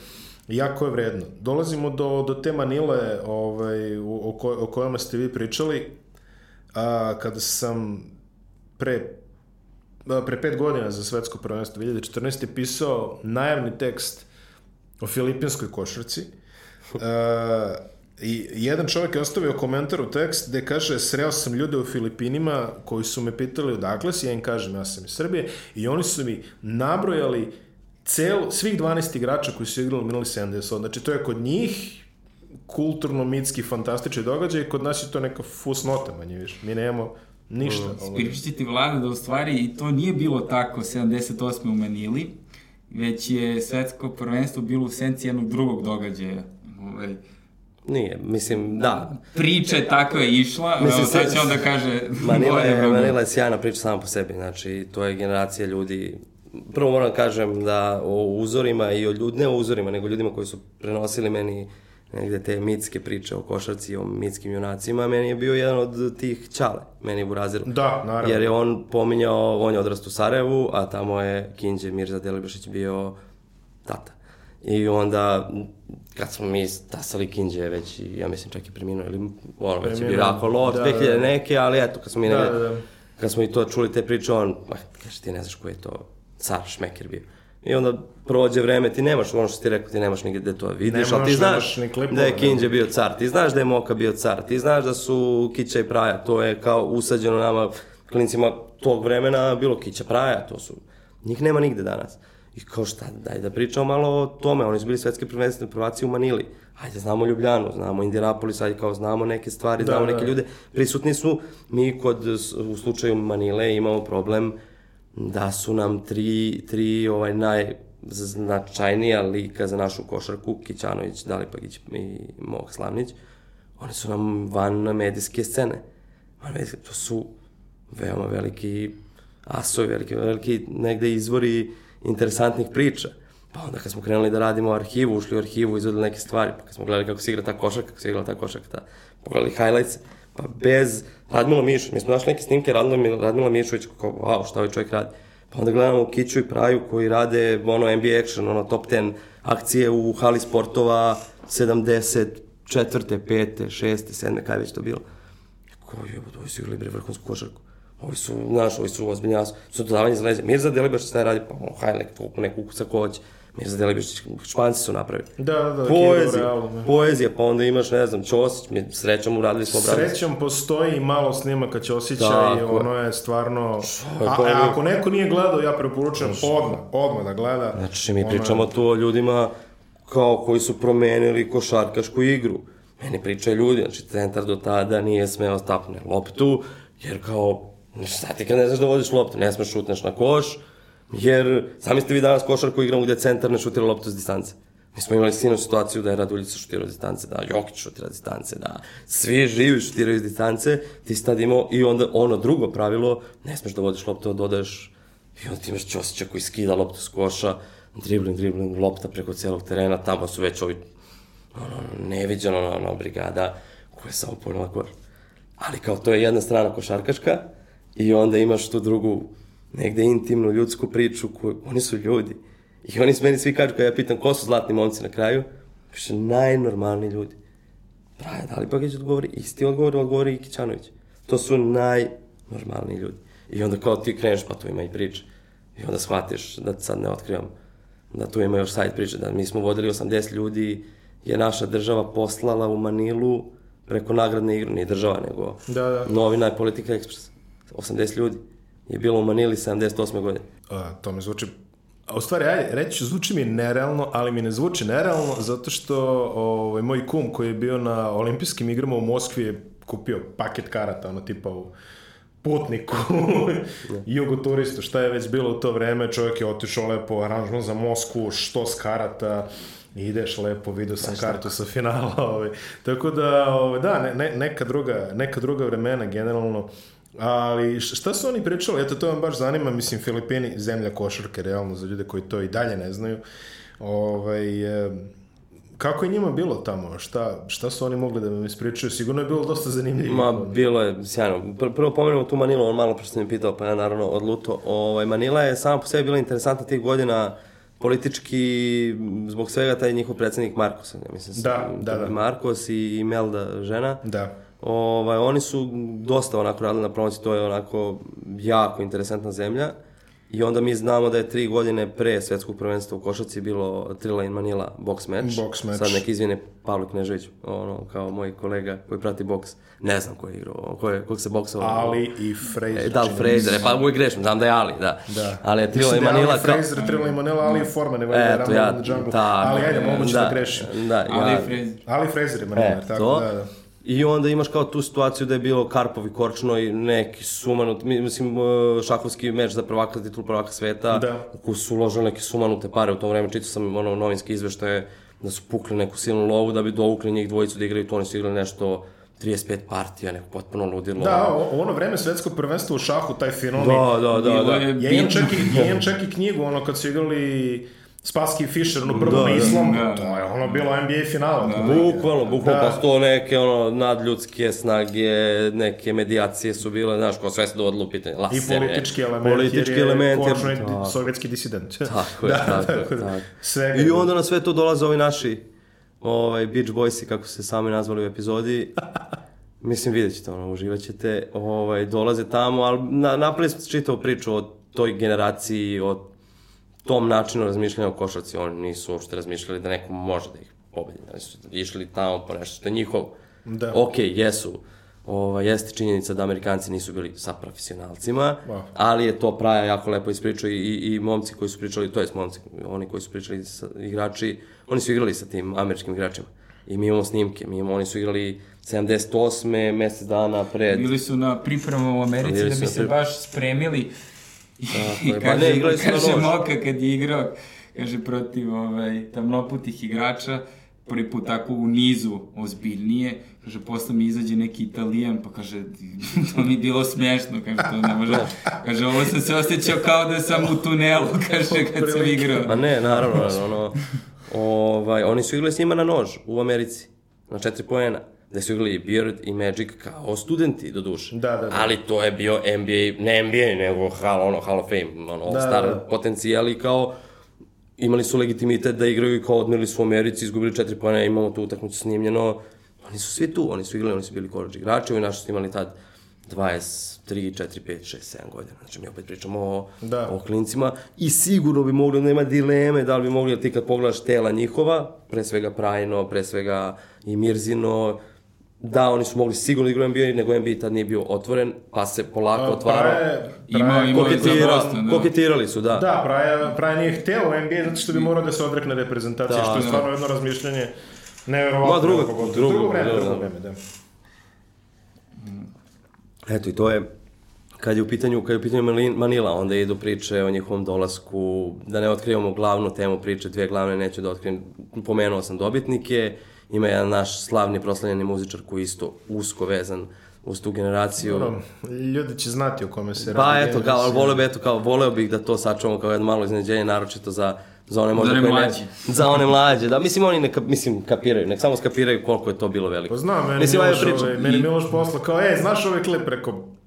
A: jako je vredno. Dolazimo do, do te Manile ovaj, o, ko, o kojima ste vi pričali, a, kada sam pre pre pet godina za svetsko prvenstvo 2014. pisao najavni tekst o filipinskoj košarci. Uh, I jedan čovjek je ostavio komentar u tekst gde kaže sreo sam ljude u Filipinima koji su me pitali odakle si, ja im kažem ja sam iz Srbije i oni su mi nabrojali cel, svih 12 igrača koji su igrali minuli 70. Znači to je kod njih kulturno, mitski, fantastični događaj, kod nas je to neka fusnota manje više. Mi nemamo ništa.
C: Spiričići ti vlada da u stvari i to nije bilo tako 78. u Manili, već je svetsko prvenstvo bilo u senci jednog drugog događaja. Ovaj,
B: Nije, mislim, da.
C: Priča je tako je išla, mislim, sad će onda kaže...
B: Manila je, Manila je sjajna priča sama po sebi, znači, to je generacija ljudi, prvo moram da kažem da o uzorima i o ljudi, ne o uzorima, nego ljudima koji su prenosili meni negde te mitske priče o košarci, o mitskim junacima, meni je bio jedan od tih čale, meni je Buraziru.
A: Da, naravno.
B: Jer je on pominjao, on je odrast u Sarajevu, a tamo je Kinđe Mirza Delibašić bio tata. I onda, kad smo mi tasali Kinđe, već, ja mislim čak i preminuo, ili ono, već je bio jako loš, da, 2000 da. neke, ali eto, kad smo mi, da, da, da. kad smo i to čuli te priče, on, ma, kaže, ti ne znaš ko je to car šmeker bio. I onda prođe vreme, ti nemaš, ono što ti rekao, ti nemaš nigde to vidiš, nemaš, ali ti znaš klipova, da je Kinđe bio car, ti znaš da je Moka bio car, ti znaš da su Kića i Praja, to je kao usađeno nama, klinicima tog vremena, bilo Kića Praja, to su, njih nema nigde danas. I kao šta, daj da pričamo malo o tome, oni su bili svetske prvenstvene prvaci u Manili. Ajde, znamo Ljubljanu, znamo Indianapolis, ajde kao znamo neke stvari, da, znamo da, neke da. ljude. Prisutni su, mi kod, u slučaju Manile imamo problem da su nam tri, tri ovaj, najznačajnija lika za našu košarku, Kićanović, Dalipagić i Mok Slavnić, oni su nam van medijske scene. Van medijske, to su veoma veliki asovi, veliki, veliki negde izvori interesantnih priča. Pa onda kad smo krenuli da radimo arhivu, ušli u arhivu, izvodili neke stvari, pa kad smo gledali kako se igra ta košarka, kako se igra ta košarka, ta, pogledali highlights, pa bez Radmila Mišu, mi smo našli neke snimke Radmila, Radmila Mišović, kao, wow, šta ovaj čovjek radi. Pa onda gledamo Kiću i Praju koji rade ono NBA action, ono top 10 akcije u hali sportova 70, četvrte, pete, šeste, sedme, kaj već to bilo. Ko je, ovi su igrali bre vrhunsku košarku. Ovi su, znaš, ovi su ozbiljni asu. Su dodavanje za leđa. Mirza šta je radi? Pa ono, highlight, tu neku sa koć. Mirza Delibaš, španci su napravili.
A: Da, da, da,
B: Poezija,
A: realno, da.
B: poezija, pa onda imaš, ne znam, Ćosić, mi srećom uradili smo obradili.
A: Srećom postoji malo snimaka Ćosića i
B: Tako.
A: ono je stvarno... A,
B: to je-
A: a ako neko nije gledao, ja preporučujem odmah, odmah da gleda.
B: Znači, mi
A: Ono
B: pričamo
A: je-
B: tu o ljudima kao koji su promenili košarkašku igru. Meni pričaju ljudi, znači centar do tada nije smeo stapne loptu, jer kao, šta ti kad ne znaš da vodiš loptu, ne smeš šutneš na koš, jer sami ste vi danas košarku igramo gde centar ne šutira loptu s distance. Mi smo imali sinu situaciju da je Raduljica šutirao s distance, da Jokić šutira s distance, da svi živi šutiraju s distance, ti si tad imao i onda ono drugo pravilo, ne smeš da vodiš loptu, da dodaješ I onda ti imaš Ćosića koji skida loptu s koša, dribling, dribling, lopta preko celog terena, tamo su već ovi, ono, neviđeno, ono, brigada koja je samo ponela koš. Ali kao to je jedna strana košarkaška i onda imaš tu drugu, negde intimnu ljudsku priču koju, oni su ljudi. I oni s meni svi kažu, kada ja pitam ko su zlatni momci na kraju, kaže, najnormalniji ljudi. Braja Dalibagić odgovori, isti odgovor odgovori i Kićanović. To su najnormalniji ljudi. I onda kao ti kreneš, pa tu ima i priče. I onda shvatiš, da sad ne otkrivam, da tu ima još sajt priče, da mi smo vodili 80 ljudi, je naša država poslala u Manilu preko nagradne igre, nije država, nego
A: Da, da.
B: novina je Politika Express. 80 ljudi je bilo u Manili 78. godine.
A: A, to mi zvuči... A u stvari, ajde, reći ću, zvuči mi nerealno, ali mi ne zvuči nerealno zato što ovaj, moj kum koji je bio na olimpijskim igrama u Moskvi je kupio paket karata, ono tipa u putniku, jugoturistu, šta je već bilo u to vreme, čovjek je otišao lepo, aranžman za Moskvu, što s karata, ideš lepo, vidio sam kartu sa finala, ovaj. tako da, ovaj, da, ne, ne, neka, druga, neka druga vremena generalno, ali šta su oni pričali, eto to vam baš zanima, mislim Filipini, zemlja košarke, realno za ljude koji to i dalje ne znaju, ovaj, e, kako je njima bilo tamo, šta, šta su oni mogli da vam ispričaju, sigurno je bilo dosta zanimljivo.
B: Ma, bilo je sjajno. Pr prvo pomenemo tu Manilu, on malo prosto mi pitao, pa ja naravno odluto. Ovaj, Manila je sama po sebi bila interesantna tih godina politički, zbog svega taj njihov predsednik Markos, ja mislim.
A: Da, da, da.
B: Markos i Imelda žena.
A: Da.
B: Ovaj, oni su dosta onako radili na promociji, to je onako jako interesantna zemlja. I onda mi znamo da je tri godine pre svetskog prvenstva u košarci bilo Trila in Manila box match.
A: Box match.
B: Sad nek izvine Pavle Knežević, ono, kao moj kolega koji prati boks. Ne znam ko je igrao, ko je, kog se boksao.
A: Ali i Fraser.
B: E, da, li Fraser,
A: se.
B: e, pa uvijek grešim, znam da je Ali, da.
A: Da.
B: Ali je Trila
A: Mislim
B: in
A: da je
B: Manila
A: Ali Fraser, Trilla i Manila, Ali i Forman, evo je Rumble
B: ja,
A: in the Jungle.
B: tako,
A: ali ajde, moguće da,
B: da,
A: grešim.
B: Da,
C: Ali
B: ja,
C: Fraser.
A: Ali Fraser je Manila,
B: E,
A: tako
B: to.
A: da, da.
B: I onda imaš kao tu situaciju da je bilo Karpov i Korčno i neki sumanut, mi- mislim, uh, šahovski meč za prvaka, titul prvaka sveta,
A: Da.
B: u koju su uložili neke sumanute pare u to vreme, čitao sam ono novinske izveštaje da su pukli neku silnu lovu da bi dovukli njih dvojicu da igraju, to oni su igrali nešto 35 partija, neko potpuno ludilo.
A: Da, ono vreme svetskog prvenstva u šahu, taj finalni...
B: da, da, da, da.
C: je
A: Ja imam čak i, ja imam čak i knjigu, ono, kad su igrali Spassky i Fischer, ono prvo
B: Da,
A: na
B: da.
A: Islam,
C: Da.
A: to je ono bilo NBA finala. Da.
B: Bukvalno, bukvalno,
A: Da.
B: pa su to neke ono nadljudske snage, neke medijacije su bile, znaš, ko sve se dovodilo u pitanje,
A: I
B: lasere.
A: politički element,
B: politički
A: jer je
B: element,
A: je
B: da.
A: sovjetski disident.
B: Tako je, tako, je,
A: da,
B: tako.
A: Svega.
B: I onda na sve to dolaze ovi naši ovaj, Beach Boysi, kako se sami nazvali u epizodi. Mislim, vidjet ćete, ono, uživat ćete. Ovaj, dolaze tamo, ali na, napravili smo čitavu priču o toj generaciji, o tom načinu razmišljanja o košarci. Oni nisu uopšte razmišljali da neko može da ih pobedi. Oni su išli tamo po nešto što je njihov.
A: Da.
B: Ok, jesu. Ova, jeste činjenica da Amerikanci nisu bili sa profesionalcima,
A: Wow.
B: ali je to Praja jako lepo ispričao i, i, i momci koji su pričali, to jest momci, oni koji su pričali sa igrači, oni su igrali sa tim američkim igračima. I mi imamo snimke, mi imamo, oni su igrali 78. mesec dana pred...
C: Bili su na pripremama u Americi da bi se
B: pri-
C: baš spremili.
B: Tako
C: I kaže,
B: ne,
C: kaže. Moka kad je igrao, kaže protiv ovaj, tamnoputih igrača, prvi put tako u nizu ozbiljnije, kaže, posle mi izađe neki italijan, pa kaže, to mi je bilo smešno, kaže, to ne može, kaže, ovo sam se osjećao kao da sam u tunelu, kaže, kad sam igrao.
B: Ma ne, naravno, ono, ovaj, oni su igrali s njima na nož u Americi, na četiri poena gde su igrali Beard i Magic kao studenti, do duše.
A: Da, da, da.
B: Ali to je bio NBA, ne NBA, nego Hall, ono, Hall of Fame, ono,
A: Da,
B: star
A: da, da.
B: potencijal i kao imali su legitimitet da igraju i kao odmrli su u Americi, izgubili četiri pojene, imamo tu utakmicu snimljeno. Oni su svi tu, oni su igrali, oni su bili college igrači, ovi naši su imali tad 23, 4, 5, 6, 7 godina. Znači, mi opet pričamo o,
A: Da.
B: o klincima i sigurno bi mogli, nema dileme da li bi mogli, ti kad pogledaš tela njihova, pre svega Prajno, pre svega i Mirzino, da, oni su mogli sigurno igraju NBA, nego NBA tad nije bio otvoren, pa se polako
A: Pa,
B: otvarao.
A: Praje, Praje,
C: imao je
B: Koketira,
C: dosta, da.
B: koketirali su, da.
A: Da, Praja, Praja nije hteo u NBA zato što bi morao da se odrekne reprezentacije,
B: Da,
A: što je
B: da.
A: stvarno jedno razmišljanje neverovatno.
B: Ma, drugo-
A: pogotovo.
B: drugo,
A: drugo vreme,
B: da, da.
A: drugo vreme, da.
B: Eto i to je kad je u pitanju, kad je u pitanju Manila, onda idu priče o njihovom dolasku, da ne otkrivamo glavnu temu priče, dve glavne neću da otkrijem, pomenuo sam dobitnike, ima jedan naš slavni proslavljeni muzičar koji je isto usko vezan uz tu generaciju.
A: Ono, ljudi će znati o kome se
B: Pa
A: radi.
B: eto, kao, ali voleo bi, eto, kao, voleo bih da to sačuvamo kao jedno malo iznenađenje, naročito za, za one možda koji
C: mlađe.
B: Ne, za one mlađe, da, mislim, oni ne, kap- mislim, kapiraju, nek samo skapiraju koliko je to bilo veliko.
A: Pa znam, meni
B: Mislim, ajde
A: Miloš, ovaj, meni Miloš poslao kao, e, znaš ovaj klip? Rekao, brate.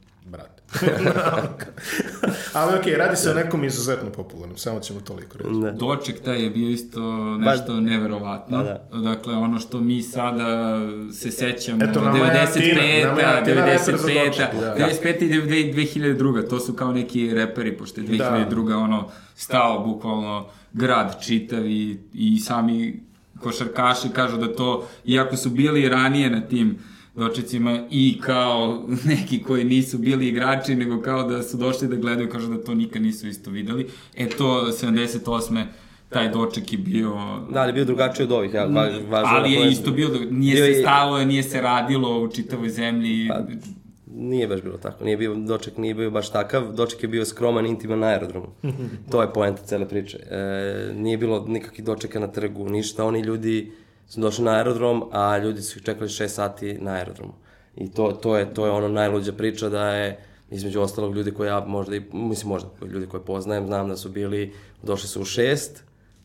A: Ali okej, radi se o nekom izuzetno popularnom, samo ćemo toliko reći.
B: Ne.
C: Doček taj je bio isto nešto neverovatno.
B: Da, da.
C: Dakle, ono što mi sada se sećamo,
A: Eto, nama je Atina,
C: 95-a,
A: nama je Atina reper za
C: 95-a,
A: Doček, da.
C: 95 i 2002 to su kao neki reperi, pošto je 2002 ono stao bukvalno grad čitav i, i sami košarkaši kažu da to, iako su bili ranije na tim dočecima i kao neki koji nisu bili igrači, nego kao da su došli da gledaju, kažu da to nikad nisu isto videli. E to 78 taj doček je bio
B: Da, ali je bio drugačiji od ovih, ja, va, važno.
C: ali
B: da
C: je
B: pomenem.
C: isto bio, nije
B: Bio
C: se
B: je-
C: stalo, nije se radilo u čitavoj zemlji.
B: Pa, Nije baš bilo tako, nije bio, doček nije bio baš takav, doček je bio skroman, intiman na aerodromu. to je poenta cele priče. E, nije bilo nikakvih dočeka na trgu, ništa, oni ljudi su došli na aerodrom, a ljudi su ih čekali 6 sati na aerodromu. I to, to, je, to je ono najluđa priča da je, između ostalog, ljudi koje ja možda, i, mislim možda, ljudi koje poznajem, znam da su bili, došli su u 6,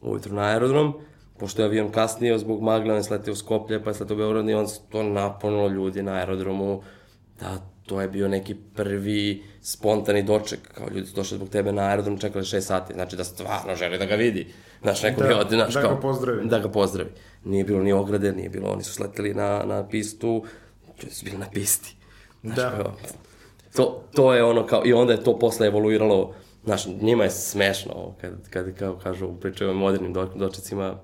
B: ujutru na aerodrom, pošto je avion kasnio zbog magle, on je sletio u Skoplje, pa je sletio u Beograd i on se to napunilo ljudi na aerodromu, da to je bio neki prvi spontani doček, kao ljudi su došli zbog tebe na aerodrom, čekali 6 sati, znači da stvarno želi da ga vidi. Znaš, neko
A: Da,
B: bi ode, znaš,
A: da
B: kao,
A: ga pozdravi.
B: Da ga pozdravi. Nije bilo ni ograde, nije bilo, oni su sleteli na, na pistu, ljudi su bili na pisti. Znaš,
A: Da.
B: kao, to, to je ono kao, i onda je to posle evoluiralo, znaš, njima je smešno ovo, kad, kad kao kažu, pričaju o modernim do, dočecima,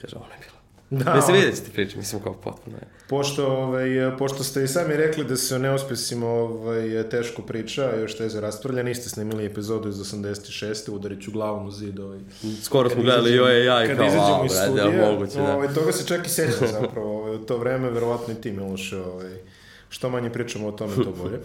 B: kaže, ono je bilo.
A: Da,
B: Da, Mislim,
A: ono-
B: vidjet ćete priču, mislim, kao potpuno je.
A: Pošto, ovaj, pošto ste i sami rekli da se o neuspesima ovaj, teško priča, a još teže raspravlja, niste snimili epizodu iz 86. udarit ću glavom u zid ovaj.
B: Skoro smo gledali joj ja i
A: kad
B: kao, wow,
A: iz studija,
B: je moguće, da.
A: Ovaj, toga se čak i sećam zapravo. Ovaj, u to vreme, verovatno i ti, Miloše, ovaj, što manje pričamo o tome, to bolje.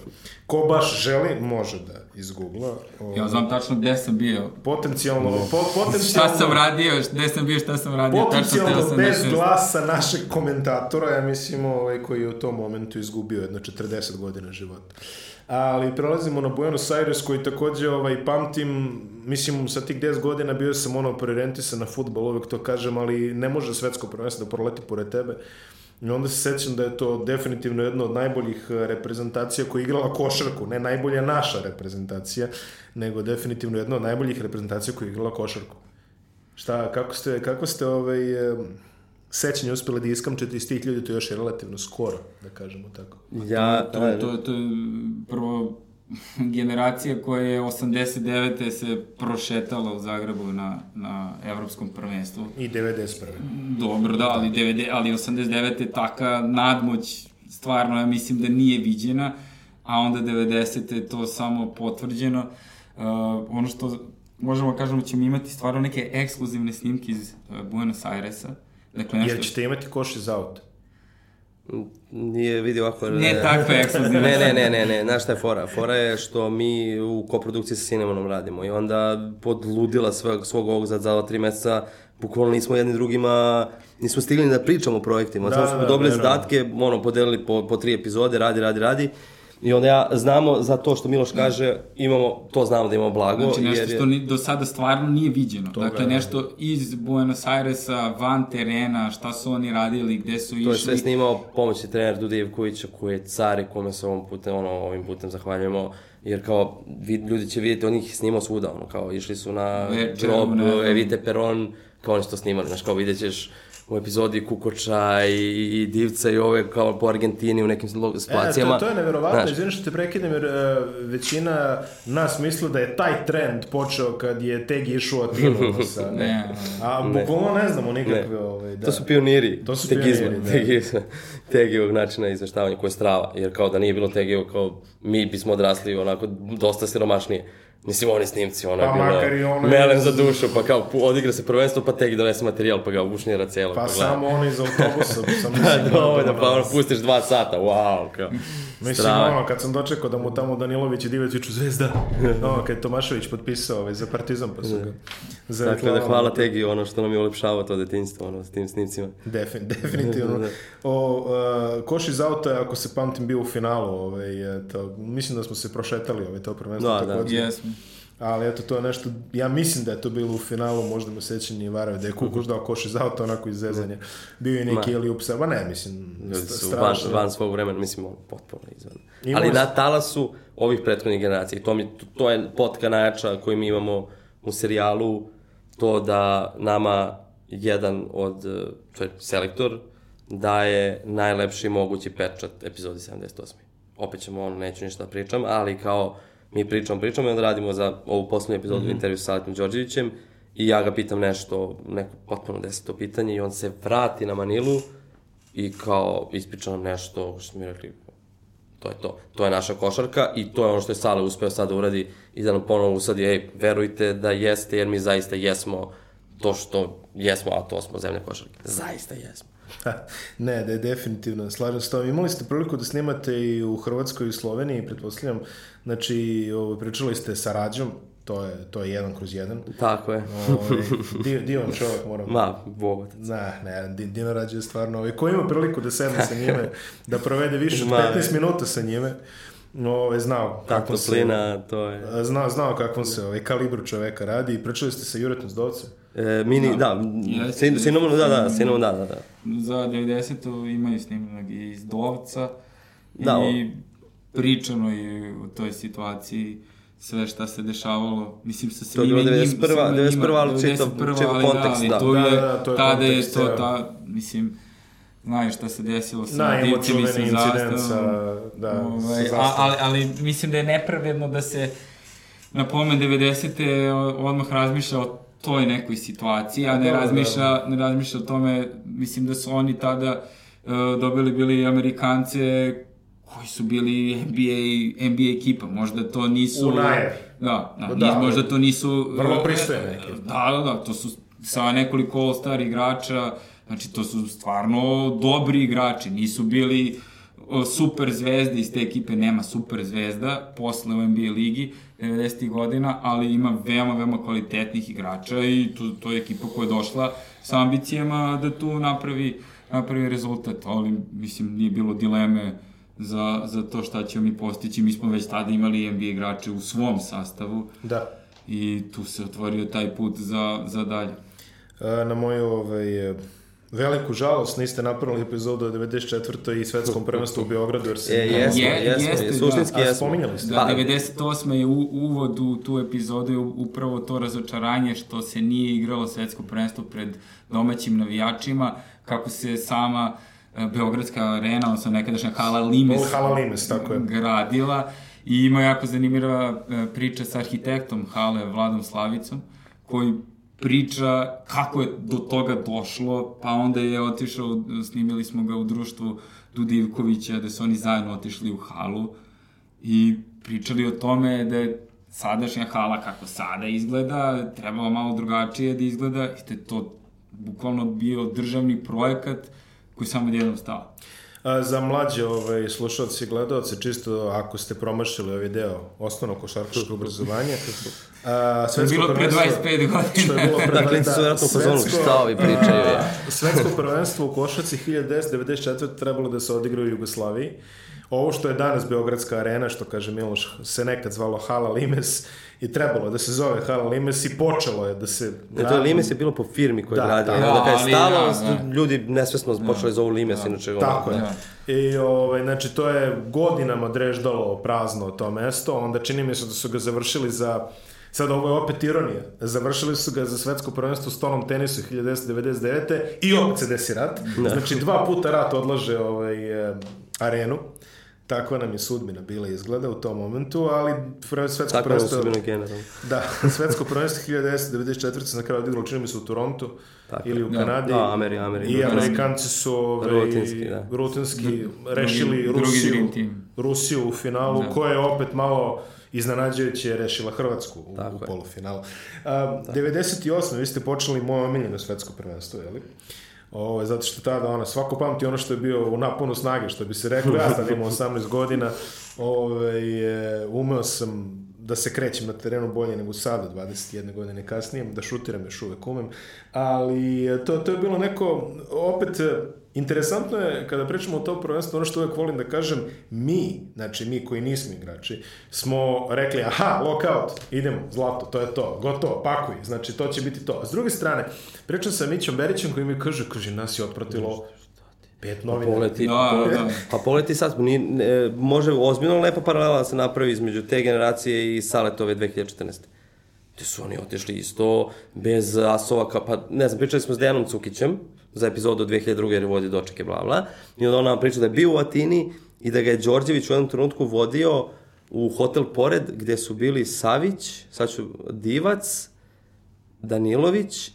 A: Ko baš želi, može da izgoogla. Ovaj,
C: Ja znam tačno gde sam bio.
A: Potencijalno, po,
C: Šta
A: potencijalno,
C: sam radio, gde sam bio, šta sam radio,
A: potencijalno
C: sam
A: bez
C: da se...
A: glasa našeg komentatora, ja mislim, ovaj, koji je u tom momentu izgubio jedno 40 godina života. Ali prelazimo na Buenos Aires koji takođe ovaj, pamtim, mislim sa tih 10 godina bio sam ono preorientisan na futbol, uvek to kažem, ali ne može svetsko prvenstvo da proleti pored tebe. I onda se sećam da je to definitivno jedna od najboljih eh, reprezentacija koja je igrala košarku, ne najbolja naša reprezentacija, nego definitivno jedna od najboljih reprezentacija koja je igrala košarku. Šta, kako ste, kako ste ovaj, em, sećanje uspeli da iskamčete iz tih ljudi, to još je relativno skoro, da kažemo tako.
B: Ja,
C: To, to, to je prvo generacija koja je 89. se prošetala u Zagrebu na, na evropskom prvenstvu.
A: I 91.
C: Dobro, da, ali, 90, ali 89. taka nadmoć stvarno, ja mislim da nije viđena, a onda 90. je to samo potvrđeno. Uh, ono što možemo kažemo ćemo imati stvarno neke ekskluzivne snimke iz uh, Buenos Airesa. Dakle, nešto...
A: Jer ćete imati koš iz auta.
B: Nije vidio ovako...
C: Ne takve ekskluzivne.
B: Ne, ne, ne, ne, ne, znaš šta je fora? Fora je što mi u koprodukciji sa Cinemonom radimo i onda pod ludila svog, svog ovog za, za ova tri meseca bukvalno nismo jedni drugima, nismo stigli da pričamo o projektima,
A: Da,
B: samo smo
A: da,
B: dobili
A: verujem.
B: zadatke, ono, podelili po, po tri epizode, radi, radi, radi. I onda ja, znamo za to što Miloš kaže, imamo, to znamo da imamo blago.
C: Znači nešto
B: jer je-
C: što ni, do sada stvarno nije viđeno.
A: Toga
C: dakle, nešto iz Buenos Airesa, van terena, šta su oni radili, gde su išli.
B: To je sve snimao pomoćni trener Duda Ivkovića koji je car i kome se ovom putem, ono, ovim putem zahvaljujemo. Jer kao, vid, ljudi će vidjeti, on ih je snimao svuda, ono, kao, išli su na
C: Večer,
B: grob. Evite Peron, kao oni su to snimali, znaš, kao vidjet ćeš u epizodi Kukoča i, i Divca i ove kao po Argentini u nekim lo-
A: E,
B: situacijama.
A: to, to je neverovatno,
B: Znaš,
A: izvini što te prekidem, jer e, većina nas misli da je taj trend počeo kad je Tegi išao Atinu. ono, sa,
C: Ne,
A: A
B: Ne.
A: bukvalno ne znamo nikakve,
B: Ne.
A: ovaj, da.
B: To su pioniri.
A: To su
B: tegizma,
A: pioniri, da.
B: tegizma, tegijevog načina izveštavanja koje je strava. Jer kao da nije bilo tegijevog, kao mi bismo odrasli onako dosta siromašnije. Mislim, oni snimci, ono
A: Pa
B: je
A: i ono
B: melem
A: iz-
B: za dušu, pa kao odigra se prvenstvo, pa tegi donese materijal, pa ga ušnjera cijelo.
A: Pa
B: gleda.
A: samo ono iz autobusa. sam
B: Da,
A: mislim,
B: dovoljno, pa ono, pustiš dva sata, wow, kao.
A: Mislim,
B: strava.
A: ono, kad sam dočekao da mu tamo Danilović i Divec viču zvezda, ono, kad je Tomašević potpisao ovaj, za Partizan, pa su ga... Za
B: Dakle, da hvala Tegi, ono što nam je ulepšavao to detinjstvo, ono, s tim snimcima.
A: Defin, definitivno.
B: Da, da.
A: O, uh, koš iz auta, ako se pamtim, bio u finalu. Ovaj, eto, mislim da smo se prošetali ovaj, to prvenstvo.
B: Da, da.
A: takođe. Ali eto, to je nešto, ja mislim da je to bilo u finalu, možda me sećanje nije varao, da je Kukuš dao koš iz auta, onako iz zezanja. Bio je neki ili upsa, ba ne, mislim,
B: Ljudi
A: st-
B: su van,
A: strašno.
B: van svog vremena, mislim, ono, potpuno izvan. Ali
A: su-
B: na talasu ovih prethodnih generacija. To, mi, to, to je potka najjača koju mi imamo u serijalu, to da nama jedan od, eh, to je selektor, daje najlepši mogući pečat epizodi 78. Opet ćemo, ono, neću ništa da pričam, ali kao mi pričamo, pričamo i onda radimo za ovu poslednju epizodu mm -hmm. intervju sa Aletom Đorđevićem i ja ga pitam nešto, neko potpuno deseto pitanje i on se vrati na Manilu i kao ispriča nam nešto što mi rekli, to je to. To je naša košarka i to je ono što je Sale uspeo sad da uradi i da nam ponovo usadi, ej, verujte da jeste, jer mi zaista jesmo to što jesmo, a to smo zemlja košarke. Zaista jesmo.
A: Ne, da je definitivno, slažem se s tobom. Imali ste priliku da snimate i u Hrvatskoj i u Sloveniji, pretpostavljam. Znači, ovo, pričali ste sa Rađom, to je, to je jedan kroz jedan.
B: Tako je.
A: Ovaj, di- divan čovjek, moram.
B: Ma, bogotac.
A: Ne, ne, Di- Dino Rađe je stvarno, ovaj, ko ima priliku da sedne sa njime, da provede više od
B: Ma,
A: 15 minuta sa njime, ovaj, znao
B: Ta
A: kako se,
B: toplina, to je...
A: znao, znao kakvom se ovaj, kalibru čoveka radi i pričali ste sa Juretom Zdovcem.
B: E, mini, da,
C: Jeste.
B: sin, sinom, da, da, sinom, da, da, da.
C: Za 90-u imaju snimak i iz Dovca
B: Da,
C: i pričano je o toj situaciji sve šta se dešavalo, mislim sa
B: To je
C: svima
B: bilo
C: njim-
B: 91.,
C: svima njima,
B: 91., ali čitav-
C: 91.,
B: čitav kontekst, da.
C: To
A: Da,
C: je,
A: da, da, to je
C: tada je to, ta, mislim, znaju šta se desilo sa
A: Najemo
C: divcem i sa zastavom.
A: da,
C: Ovaj,
A: sa
C: a, ali, ali mislim da je nepravedno da se na pomen 90. odmah razmišlja o toj nekoj situaciji, a ne
A: Da, da.
C: razmišlja, ne razmišlja o tome, mislim da su oni tada uh, dobili bili Amerikance koji su bili NBA, NBA ekipa, možda to nisu...
A: U najavi.
C: Da, da,
A: Da,
C: da, možda to nisu...
A: vrlo pristojne ekipe.
C: Da, da, da, to su sa nekoliko All-Star igrača, znači to su stvarno dobri igrači, nisu bili super zvezde iz te ekipe, nema super zvezda posle u NBA ligi 90. godina, ali ima veoma, veoma kvalitetnih igrača i to, to je ekipa koja je došla sa ambicijama da tu napravi, napravi rezultat, ali mislim nije bilo dileme za, za to šta ćemo mi postići. Mi smo već tada imali NBA igrače u svom sastavu
A: Da.
C: i tu se otvorio taj put za, za dalje.
A: Na moju ovaj, veliku žalost niste napravili epizodu o 94. i svetskom prvenstvu u Beogradu, jer se...
B: E, jesmo,
C: Je-
B: jesmo,
C: jeste, da.
B: suštinski
A: A
B: jesmo.
A: spominjali ste.
C: Da,
B: Pa-
C: 98. je u, uvod u tu epizodu je upravo to razočaranje što se nije igralo svetsko prvenstvo pred domaćim navijačima, kako se sama e, Beogradska arena, odnosno nekadašnja hala Limes,
A: Hala Limes, tako je.
C: gradila i ima jako zanimljiva e, priča sa arhitektom hale Vladom Slavicom, koji priča kako je do toga došlo, pa onda je otišao, snimili smo ga u društvu Dudivkovića, da su oni zajedno otišli u halu i pričali o tome da je sadašnja hala kako sada izgleda, trebalo malo drugačije da izgleda i da je to bukvalno bio državni projekat koji samo odjednom stao.
A: A, za mlađe ovaj, slušalci i gledalce, čisto ako ste promašili ovaj deo osnovno košarkaško obrazovanje, A, svetsko
C: bilo pre
A: prvenstvo-
C: 25 godina.
A: Što je bilo pre
B: Da, klinci su fazonu,
A: svetsko-
B: šta ovi pričaju, je.
A: Svetsko prvenstvo u košarci 1994. trebalo da se odigra u Jugoslaviji. Ovo što je danas Beogradska arena, što kaže Miloš, se nekad zvalo Hala Limes i trebalo da se zove Hala Limes i počelo je da se...
B: Ne, to je Limes je bilo po firmi koja
A: Da,
B: je gradila.
A: da,
B: Da, kad je stalo,
C: da, da.
B: ljudi nesvesno počeli zovu Limes, inače...
A: Tako
B: ono,
A: je. I ovaj, znači, to je godinama dreždalo prazno to mesto, onda čini mi se da su ga završili za Sad ovo je opet ironija. Završili su ga za svetsko prvenstvo u stolnom tenisu 1999. I opet se desi rat. Znači dva puta rat odlaže ovaj, e, arenu. Takva nam je sudbina bila izgleda u tom momentu, ali pre- svetsko
B: Tako je
A: prvenstvo...
B: osobino generalno.
A: Da, svetsko prvenstvo 1994. se na kraju odigralo, čini mi se, u Torontu
B: Tako
A: ili u
C: Da.
A: Kanadi.
B: Da, Ameri, Ameri.
A: I Amerikanci su ovaj,
B: Rutinski, da.
A: rutinski rešili
C: drugi
A: Rusiju,
C: team.
A: Rusiju u finalu,
C: Da.
A: koja je opet malo iznenađujuće rešila Hrvatsku u,
B: Tako
A: u
B: je.
A: polufinalu. A, 98. vi ste počeli moje omiljeno svetsko prvenstvo, jeli? Ovo, zato što tada ona, svako pamti ono što je bio u naponu snage, što bi se reklo, ja sad imam 18 godina, ovaj, e, umeo sam da se krećem na terenu bolje nego sada, 21 godine kasnije, da šutiram još uvek umem, ali e, to, to je bilo neko, opet, interesantno je kada pričamo o tom prvenstvu, ono što uvek volim da kažem, mi, znači mi koji nismo igrači, smo rekli, aha, lockout, idemo, zlato, to je to, gotovo, pakuj, znači to će biti to. A s druge strane, pričam sa Mićom Berićem koji mi kaže, kaže, nas je otpratilo pet novina.
B: Poleti,
C: Da, da, da.
B: Pa poleti sad, ni, ne, može ozbiljno lepa paralela da se napravi između te generacije i Saletove 2014. Gde su oni otišli isto bez asova, ka, pa ne znam, pričali smo s Dejanom Cukićem za epizodu od 2002. jer je vodio dočeke, bla, bla. I onda on nam priča da je bio u Atini i da ga je Đorđević u jednom trenutku vodio u hotel pored gde su bili Savić, sad ću, Divac, Danilović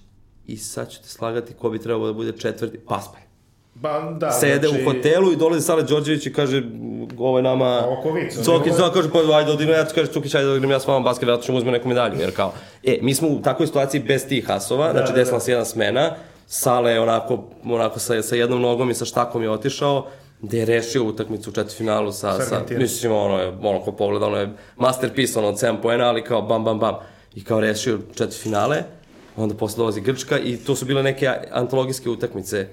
B: i sad ću te slagati ko bi trebao da bude četvrti, Paspaj.
A: Ba, da,
B: Sede
A: znači,
B: u hotelu i dolazi Sale Đorđević i kaže, ovo je nama... Cokić, da, kaže, pa ajde, odigram ja, kaže, Cukić, ajde, odigram ja s vama basket, vjerojatno ćemo uzme neku medalju, jer kao, e, mi smo u takvoj situaciji bez tih hasova, znači
A: da,
B: desila
A: da.
B: se jedna smena, Sale je onako, onako sa, sa jednom nogom i sa štakom je otišao, gde je rešio utakmicu u četvrtfinalu sa,
A: Sa
B: mislim, ono je, ono ko pogleda, ono je masterpiece, ono od 7 poena, ali kao bam, bam, bam, i kao rešio četvrtfinale, onda posle dolazi Grčka i to su bile neke antologijske utakmice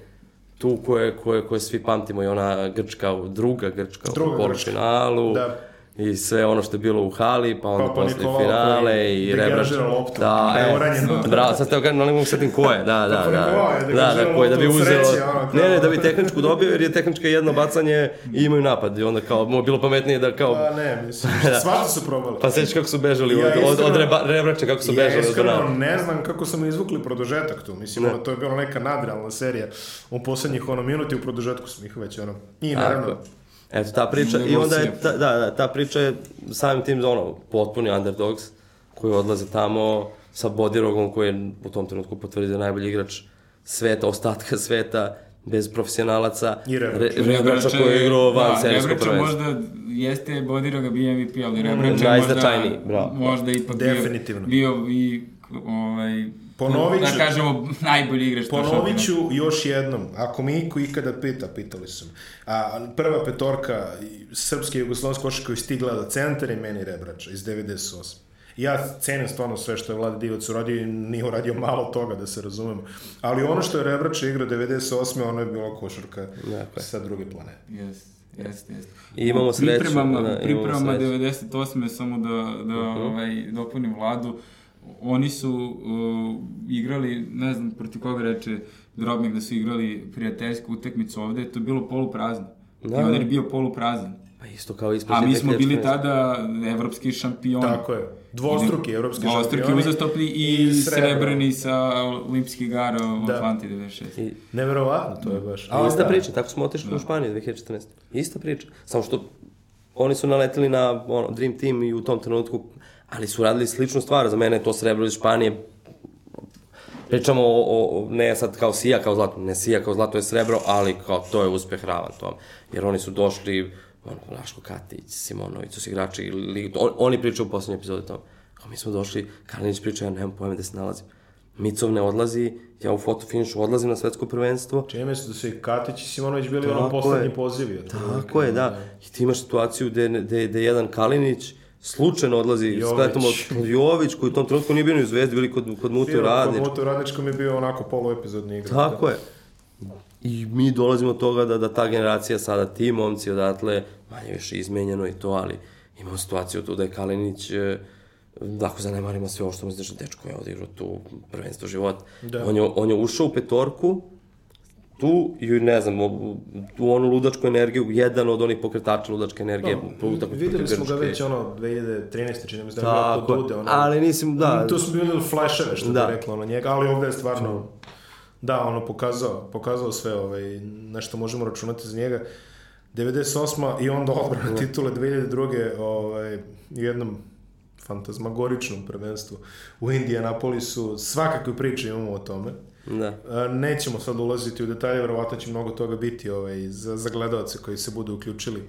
B: tu koje, koje, koje svi pamtimo i ona Grčka, druga Grčka
A: Druga
B: u polufinalu.
A: Da.
B: I sve ono što je bilo u hali, pa onda
A: Pa, pa
B: posle
A: Nikolao
B: finale i Rebrač.
A: loptu,
B: Da,
A: da je
B: e,
A: uranjen.
B: bravo, sad te kažem, ali mogu setim ko je, da, da,
A: Pa,
B: da,
A: Nikolao je
B: da,
A: degažirao
B: da, koji da bi uzeo,
A: sreći, ono, kao-
B: ne, ne, da bi tehničku dobio, jer je tehnička jedno bacanje i imaju napad, i onda kao, mu bilo pametnije da kao,
A: Pa ne, mislim, svašta su probali.
B: pa sećaš kako su bežali
A: Ja
B: od, od, od Reba, Rebrača, kako su
A: ja
B: bežali od
A: iskreno ne znam kako su mi izvukli produžetak tu. Mislim, ono, to je bila neka nadrealna serija. U poslednjih ono minuti u produžetku smo ih već ono. I naravno.
B: Eto, ta priča, i onda je, ta, da, da, ta priča je samim tim, ono, potpuni underdogs, koji odlaze tamo sa Bodirogom, koji je u tom trenutku potvrdio najbolji igrač sveta, ostatka sveta, bez profesionalaca.
A: I Rebrača.
B: Re, Rebrača koji je igrao van
C: da,
B: serijsko
C: Rebrača
B: prvenstvo.
C: možda jeste Bodiroga bio MVP, ali Rebrača možda,
B: najznačajniji, bravo.
C: možda ipak
A: Definitivno.
C: bio, bio i ovaj,
A: Ponovit ću-
C: da kažemo najbolji igrač. tog
A: Ponovit
C: šampionata.
A: ću još jednom, ako me iko ikada pita, pitali su me, a prva petorka srpske i jugoslovenske košarke koji stigla do centar je meni Rebrača iz 98. Ja cenim stvarno sve što je Vlada Divac uradio i nije uradio malo toga, da se razumemo. Ali ono što je Rebrača igrao 98. ono je bila košarka
B: Dakle.
A: sa druge planete.
C: Jeste, jeste, jeste.
B: I imamo sreću,
C: Pripremama,
B: da,
C: pripremama
B: sreću.
C: 98. samo da, da
B: Mhm.
C: ovaj, dopunim vladu, oni su uh, igrali, ne znam protiv koga reče Drobnik da su igrali prijateljsku utakmicu ovde, to je bilo poluprazno.
B: Da,
C: Da. I onda
B: da.
C: je bio poluprazan.
B: Pa isto kao ispred
C: A mi smo bili
B: 2014.
C: tada evropski šampioni.
A: Tako je. Dvostruki evropski
C: Dvostruki
A: šampioni.
C: uzastopni i,
A: i srebrni.
C: sa olimpijskih igara u
A: Da.
C: Atlanti 96.
B: I,
A: Neverovatno, to je baš.
B: A ista
A: da.
B: priča, tako smo otišli u Španiju 2014. Ista priča. Samo što oni su naleteli na ono, Dream Team i u tom trenutku, ali su radili sličnu stvar. Za mene je to srebro iz Španije. Pričamo o, o, ne sad kao sija kao zlato, ne sija kao zlato je srebro, ali kao to je uspeh ravan tom. Jer oni su došli, ono, Raško Katić, Simonović, su igrači, li, on, oni pričaju u poslednjoj epizodi tome. Kao mi smo došli, Kalinić priča, ja nemam pojma gde se nalazim. Micov ne odlazi, ja u fotofinišu odlazim na svetsko prvenstvo,
A: Čini mi se da su i Katić i Simonović bili ono
B: Tako
A: poslednji
B: je.
A: pozivi.
B: Tako je, da. I ti imaš situaciju gde, gde, gde jedan Kalinić slučajno odlazi
A: Jović.
B: s Kletom od Jović, koji u tom trenutku nije bio ni u Zvezdi, bili kod, kod Mute u
A: Bio,
B: Radničku.
A: Kod Moto u Radničkom je bio onako poluepizodni igrač.
B: Tako je. I mi dolazimo od toga da, da ta generacija sada, ti momci odatle, manje više izmenjeno i to, ali imamo situaciju tu da je Kalinić, da ako zanemarimo sve ovo što misliš, da dečko je odigrao tu prvenstvo života.
A: Da.
B: On, je, on je ušao u petorku, tu i ne znam, u- tu onu ludačku energiju, jedan od onih pokretača ludačke energije. utakmici
A: Videli smo ga već ono 2013. čini mi se da je kod Dude. Ono,
B: ali nisam, da,
A: Tu su bili flasheve što
B: Da.
A: bi rekla ono njega, ali ovde je stvarno da, ono pokazao, pokazao sve ovaj, nešto možemo računati za njega. 98. i onda odbrana titule 2002. Ovaj, u jednom fantazmagoričnom prvenstvu u Indianapolisu. Svakakve priče imamo o tome.
B: Da.
A: E, Nećemo sad ulaziti u detalje, verovatno će mnogo toga biti ovaj, za, za gledalce koji se budu uključili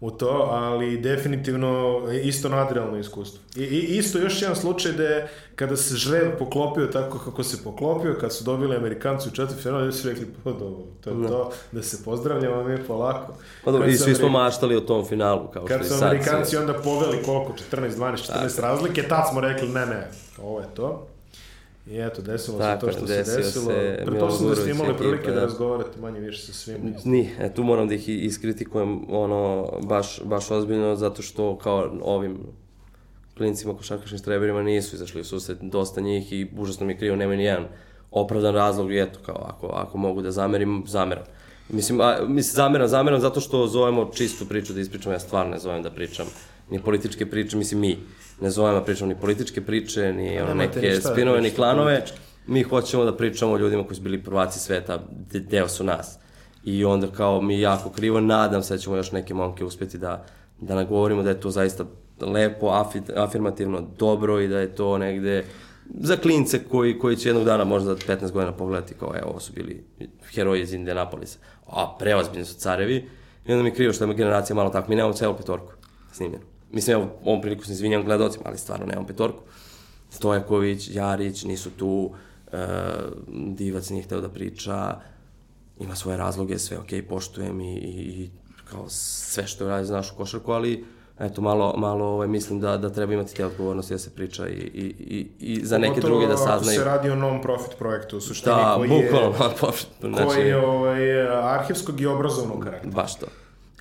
A: u to, ali definitivno isto nadrealno iskustvo. I, I isto još jedan slučaj da je kada se žreb poklopio tako kako se poklopio, kad su dobili Amerikanci u četiri ljudi su rekli, pa dobro, to je to, da se pozdravljamo mi polako.
B: Pa dobro,
A: Kad
B: i
A: su
B: svi smo maštali o tom finalu, kao što
A: Kad
B: i
A: su
B: sad.
A: Amerikanci
B: se-
A: onda poveli koliko, 14, 12, 14 razlike, tad smo rekli, ne, ne, ovo je to. I eto, desilo
B: Tako
A: se to što se desilo.
B: se
A: Pretpostavljam da ste imali prilike da
B: da.
A: razgovarate manje više sa svim.
B: Ni, e, tu moram da ih iskritikujem ono, baš, baš ozbiljno, zato što kao ovim klinicima košarkaškim streberima nisu izašli u susret dosta njih i užasno mi je krivo, nema ni jedan opravdan razlog i eto, kao ako, ako mogu da zamerim, zameram. Mislim, a, mislim, zameram, zameram zato što zovemo čistu priču da ispričam, ja stvarno ne zovem da pričam ni političke priče, mislim mi ne zovem da pričam ni političke priče, ni ono, neke spinove, ni klanove. Mi hoćemo da pričamo o ljudima koji su bili prvaci sveta, de- deo su nas. I onda kao mi jako krivo, nadam se da ćemo još neke momke uspeti da, da nagovorimo da je to zaista lepo, afi, afirmativno, dobro i da je to negde za klince koji, koji će jednog dana možda za 15 godina pogledati kao evo ovo su bili heroji iz Indianapolisa. A preozbiljni su carevi. I onda mi je krivo što je generacija malo tako. Mi nemamo celu petorku snimljenu. Mislim, evo, ovom priliku se izvinjam gledalcima, ali stvarno nemamo petorku. Stojaković, Jarić, nisu tu, e, Divac nije hteo da priča, ima svoje razloge, sve okej, poštujem i, i, i kao sve što radi za našu košarku, ali eto, malo, malo ovaj, mislim da, da treba imati te odgovornosti da se priča i, i, i, i za neke
A: Pogotovo
B: druge da saznaju.
A: se radi o non-profit projektu, u suštini
B: Da,
A: koji je,
B: bukvalno, znači,
A: koji je ovaj, arhivskog i obrazovnog karaktera.
B: Baš to.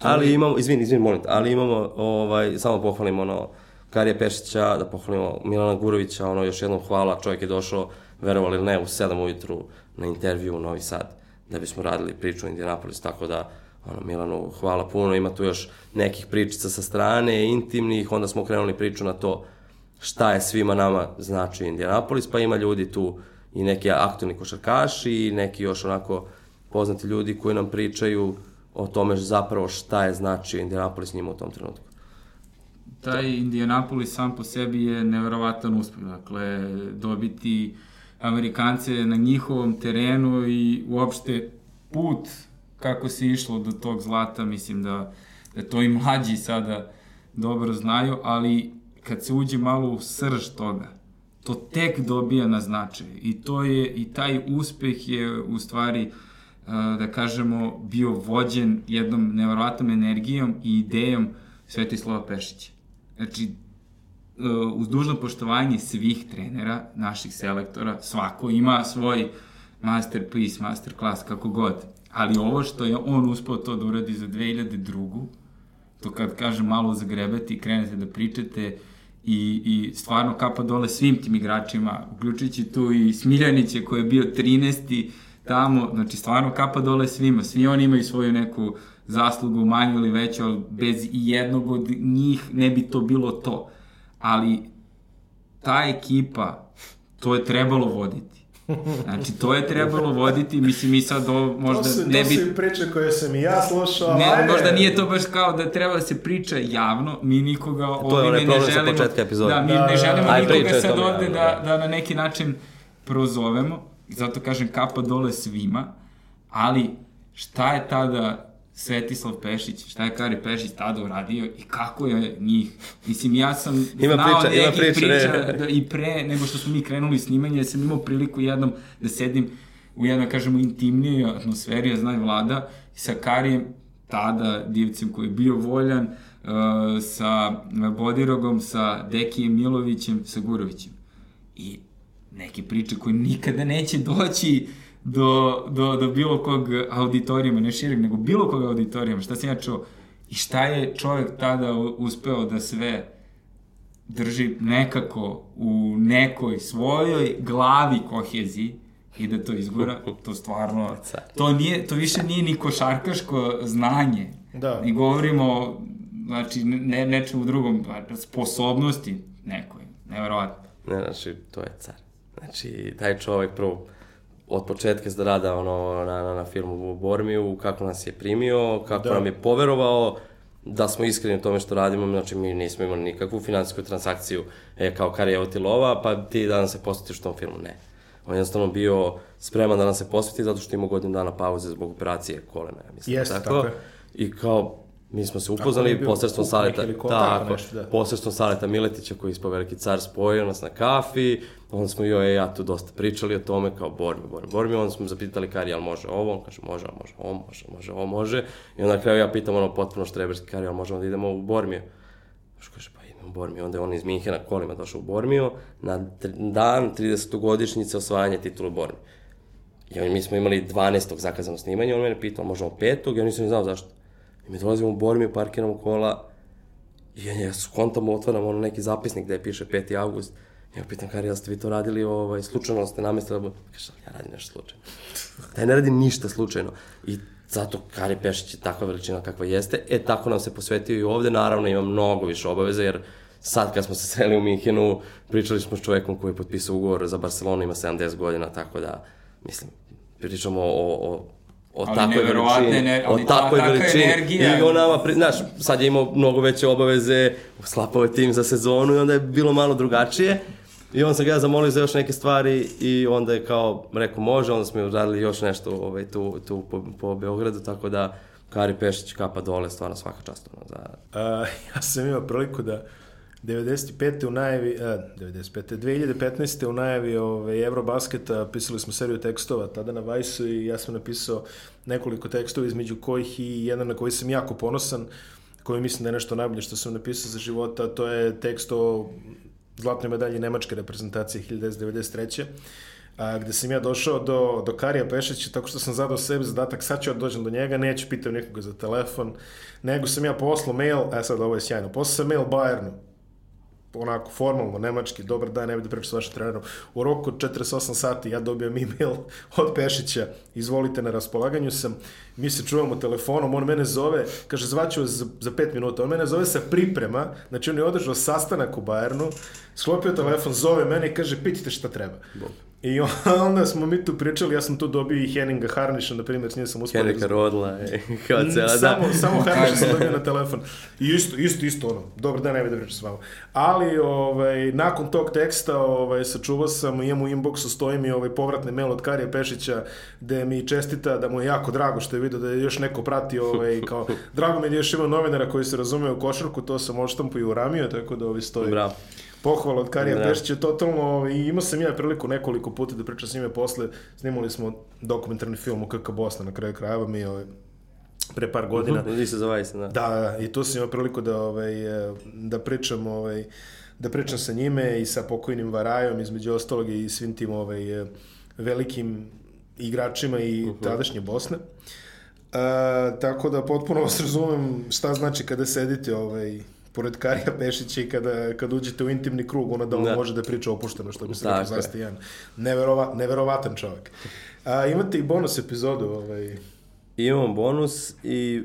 B: Ali imamo, izvini, izvini, molim ali imamo, ovaj, samo pohvalimo ono, Karija Pešića, da pohvalimo Milana Gurovića, ono, još jednom hvala, čovjek je došao, verovali ili ne, u 7 ujutru na intervju u Novi Sad, da bismo radili priču u Indianapolis, tako da, ono, Milanu, hvala puno, ima tu još nekih pričica sa strane, intimnih, onda smo krenuli priču na to šta je svima nama znači Indianapolis, pa ima ljudi tu i neki aktivni košarkaši i neki još onako poznati ljudi koji nam pričaju o tome zapravo šta je značio Indianapolis njima u tom trenutku.
C: taj Indianapolis sam po sebi je neverovatan uspeh. Dakle, dobiti Amerikance na njihovom terenu i uopšte put kako se išlo do tog zlata, mislim da, da to i mlađi sada dobro znaju, ali kad se uđe malo u srž toga, to tek dobija na značaj. I to je, i taj uspeh je u stvari, a, da kažemo, bio vođen jednom neverovatnom energijom i idejom Svetislava Pešića. Znači, e, uz dužno poštovanje svih trenera, naših selektora, svako ima svoj masterpiece, masterclass, kako god. Ali ovo što je on uspeo to da uradi za 2002. To kad kažem malo zagrebete i krenete da pričate i, i stvarno kapa dole svim tim igračima, uključujući tu i Smiljanića koji je bio 13. tamo, znači stvarno kapa dole svima, svi oni imaju svoju neku zaslugu manju ili veću, ali bez i jednog od njih ne bi to bilo to. Ali ta ekipa, to je trebalo voditi. Znači, to je trebalo voditi, mislim, mi sad ovo možda
A: to su,
C: ne
A: to
C: bi...
A: su i priče koje sam i ja slušao.
C: Ne,
A: ajde.
C: možda nije to baš kao da treba da se priča javno, mi nikoga
B: To je
C: ovime
B: onaj
C: ne
B: problem sa
C: želimo...
B: početka epizode.
C: Da, mi
A: Da,
C: ne
A: da,
C: želimo
A: da.
B: Aj,
C: nikoga sad ovde da,
B: da.
C: da na neki način prozovemo, zato kažem kapa dole svima, ali šta je tada Svetislav Pešić, šta je Kari Pešić tada uradio i kako je njih. Mislim, ja sam
B: Ima
C: znao
B: priča, ima
C: nekih
B: priča, ne.
C: priča da, i pre nego što smo mi krenuli snimanje, ja sam imao priliku jednom da sedim u jednoj, kažemo, intimnijoj atmosferi, ja znaj vlada, sa Karijem, tada divcem koji je bio voljan, sa Bodirogom, sa Dekijem Milovićem, sa Gurovićem. I neke priče koje nikada neće doći do, do, do bilo kog auditorijuma, ne šireg, nego bilo kog auditorijuma, šta sam ja čuo, i šta je čovjek tada uspeo da sve drži nekako u nekoj svojoj glavi koheziji i da to izgura, to stvarno, to, nije, to više nije ni košarkaško znanje. Da. I govorimo, znači, ne, nečemu drugom, sposobnosti nekoj, nevjerovatno.
B: Ne, znači, to je car. Znači, taj čovek prvo, od početka da rada ono, na, na, na filmu u Bormiju, kako nas je primio, kako da. nam je poverovao, da smo iskreni u tome što radimo, znači mi nismo imali nikakvu finansijsku transakciju, e, kao kar evo ti lova, pa ti danas se posvetiš tom filmu, ne. On je jednostavno bio spreman da nam se posveti zato što ima godinu dana pauze zbog operacije kolena, ja mislim.
A: Jeste, tako. tako je.
B: I kao, Mi smo se upoznali posredstvom Saleta, tako, nešto, da. posredstvom Saleta Miletića koji je ispo veliki car spojio nas na kafi, onda smo joj i ja tu dosta pričali o tome kao Bormi, Bormi, Bormi, onda smo zapitali Kari, ali može ovo, on kaže može, može ovo, može, može ovo, može, i onda na kraju ja pitam ono potpuno štreberski, Kari, ali možemo da idemo u Bormiju? Što kaže, pa idemo u Bormiju, onda je on iz Minhena kolima došao u Bormiju, na dan 30. godišnjice osvajanja titula Bormiju. I mi smo imali 12. zakazano snimanje, on mene pitao, možemo petog, ja nisam ni znao zašto. I mi dolazimo u Bormiju, parkiramo kola i ja, skontamo, otvaram ono neki zapisnik gde piše 5. august. Ja pitam, Kari, jel ste vi to radili, ovaj, slučajno ste namestili? Kaže, ja radim nešto slučajno. Taj ne radi ništa slučajno. I zato Kari Pešić je takva veličina kakva jeste. E, tako nam se posvetio i ovde. Naravno, ima mnogo više obaveza, jer sad kad smo se sreli u Minhenu, pričali smo s čovekom koji je potpisao ugovor za Barcelonu, ima 70 godina, tako da, mislim, pričamo o, o o ali takvoj veličini, ne, o takvoj ta, veličini. Energija. I on nama, pri, znaš, sad je imao mnogo veće obaveze, slapao je tim za sezonu i onda je bilo malo drugačije. I on sam ga zamolio za još neke stvari i onda je kao rekao može, onda smo radili još nešto ovaj, tu, tu po, po Beogradu, tako da Kari Pešić kapa dole, stvarno svaka čast. Ono, za...
A: A, ja sam imao priliku da 95. u najavi, a, 95. 2015. u najavi ove, Eurobasketa pisali smo seriju tekstova tada na Vajsu i ja sam napisao nekoliko tekstova između kojih i jedan na koji sam jako ponosan, koji mislim da je nešto najbolje što sam napisao za života, to je tekst o zlatnoj medalji Nemačke reprezentacije 1993 a, gde sam ja došao do, do Karija Pešića tako što sam zadao sebi zadatak, sad ću ja dođem do njega, neću pitam nikoga za telefon, nego sam ja poslao mail, a sad ovo je sjajno, poslao sam mail Bayernu, onako formalno, nemački, dobar dan, nemoj da pričam s vašim trenerom. U roku od 48 sati ja dobijam e-mail od Pešića, izvolite na raspolaganju sam, mi se čuvamo telefonom, on mene zove, kaže zvaću za, za 5 minuta, on mene zove sa priprema, znači on je održao sastanak u Bajernu, sklopio telefon, zove mene i kaže pitite šta treba. Bog. I onda smo mi tu pričali, ja sam tu dobio i Henninga Harniša, na primjer, s njim sam uspio...
B: Henninga Rodla, kao
A: cela, da. Samo, samo Harniša sam dobio na telefon. I isto, isto, isto ono, dobro dan, ne da pričam s vama. Ali, ovaj, nakon tog teksta, ovaj, sačuvao sam, imam u inboxu, stoji mi ovaj, povratni mail od Karija Pešića, gde mi čestita da mu je jako drago što je vidio da je još neko prati, ovaj, kao, drago mi je da još ima novinara koji se razume u košarku, to sam odštampo i uramio, tako da ovaj stoji. Bravo pohvala od Karija da. Pešića, totalno, i imao sam ja priliku nekoliko puta da pričam s njime posle, snimali smo dokumentarni film u KK Bosna na kraju krajeva, mi ovaj, pre par godina.
B: Uh se zove da.
A: Da, da, i tu sam imao priliku da, ovaj, da pričam, ovaj, da pričam sa njime i sa pokojnim Varajom, između ostalog i svim tim ovaj, velikim igračima i uh -huh. tadašnje Bosne. Uh, tako da potpuno vas razumem šta znači kada sedite ovaj, pored Karija Pešića i kada, kad uđete u intimni krug, ona da on da. može da priča opušteno, što bi se rekao Zastijan. Neverova, neverovatan čovjek. A, imate i bonus epizodu? Ovaj...
B: Imamo bonus i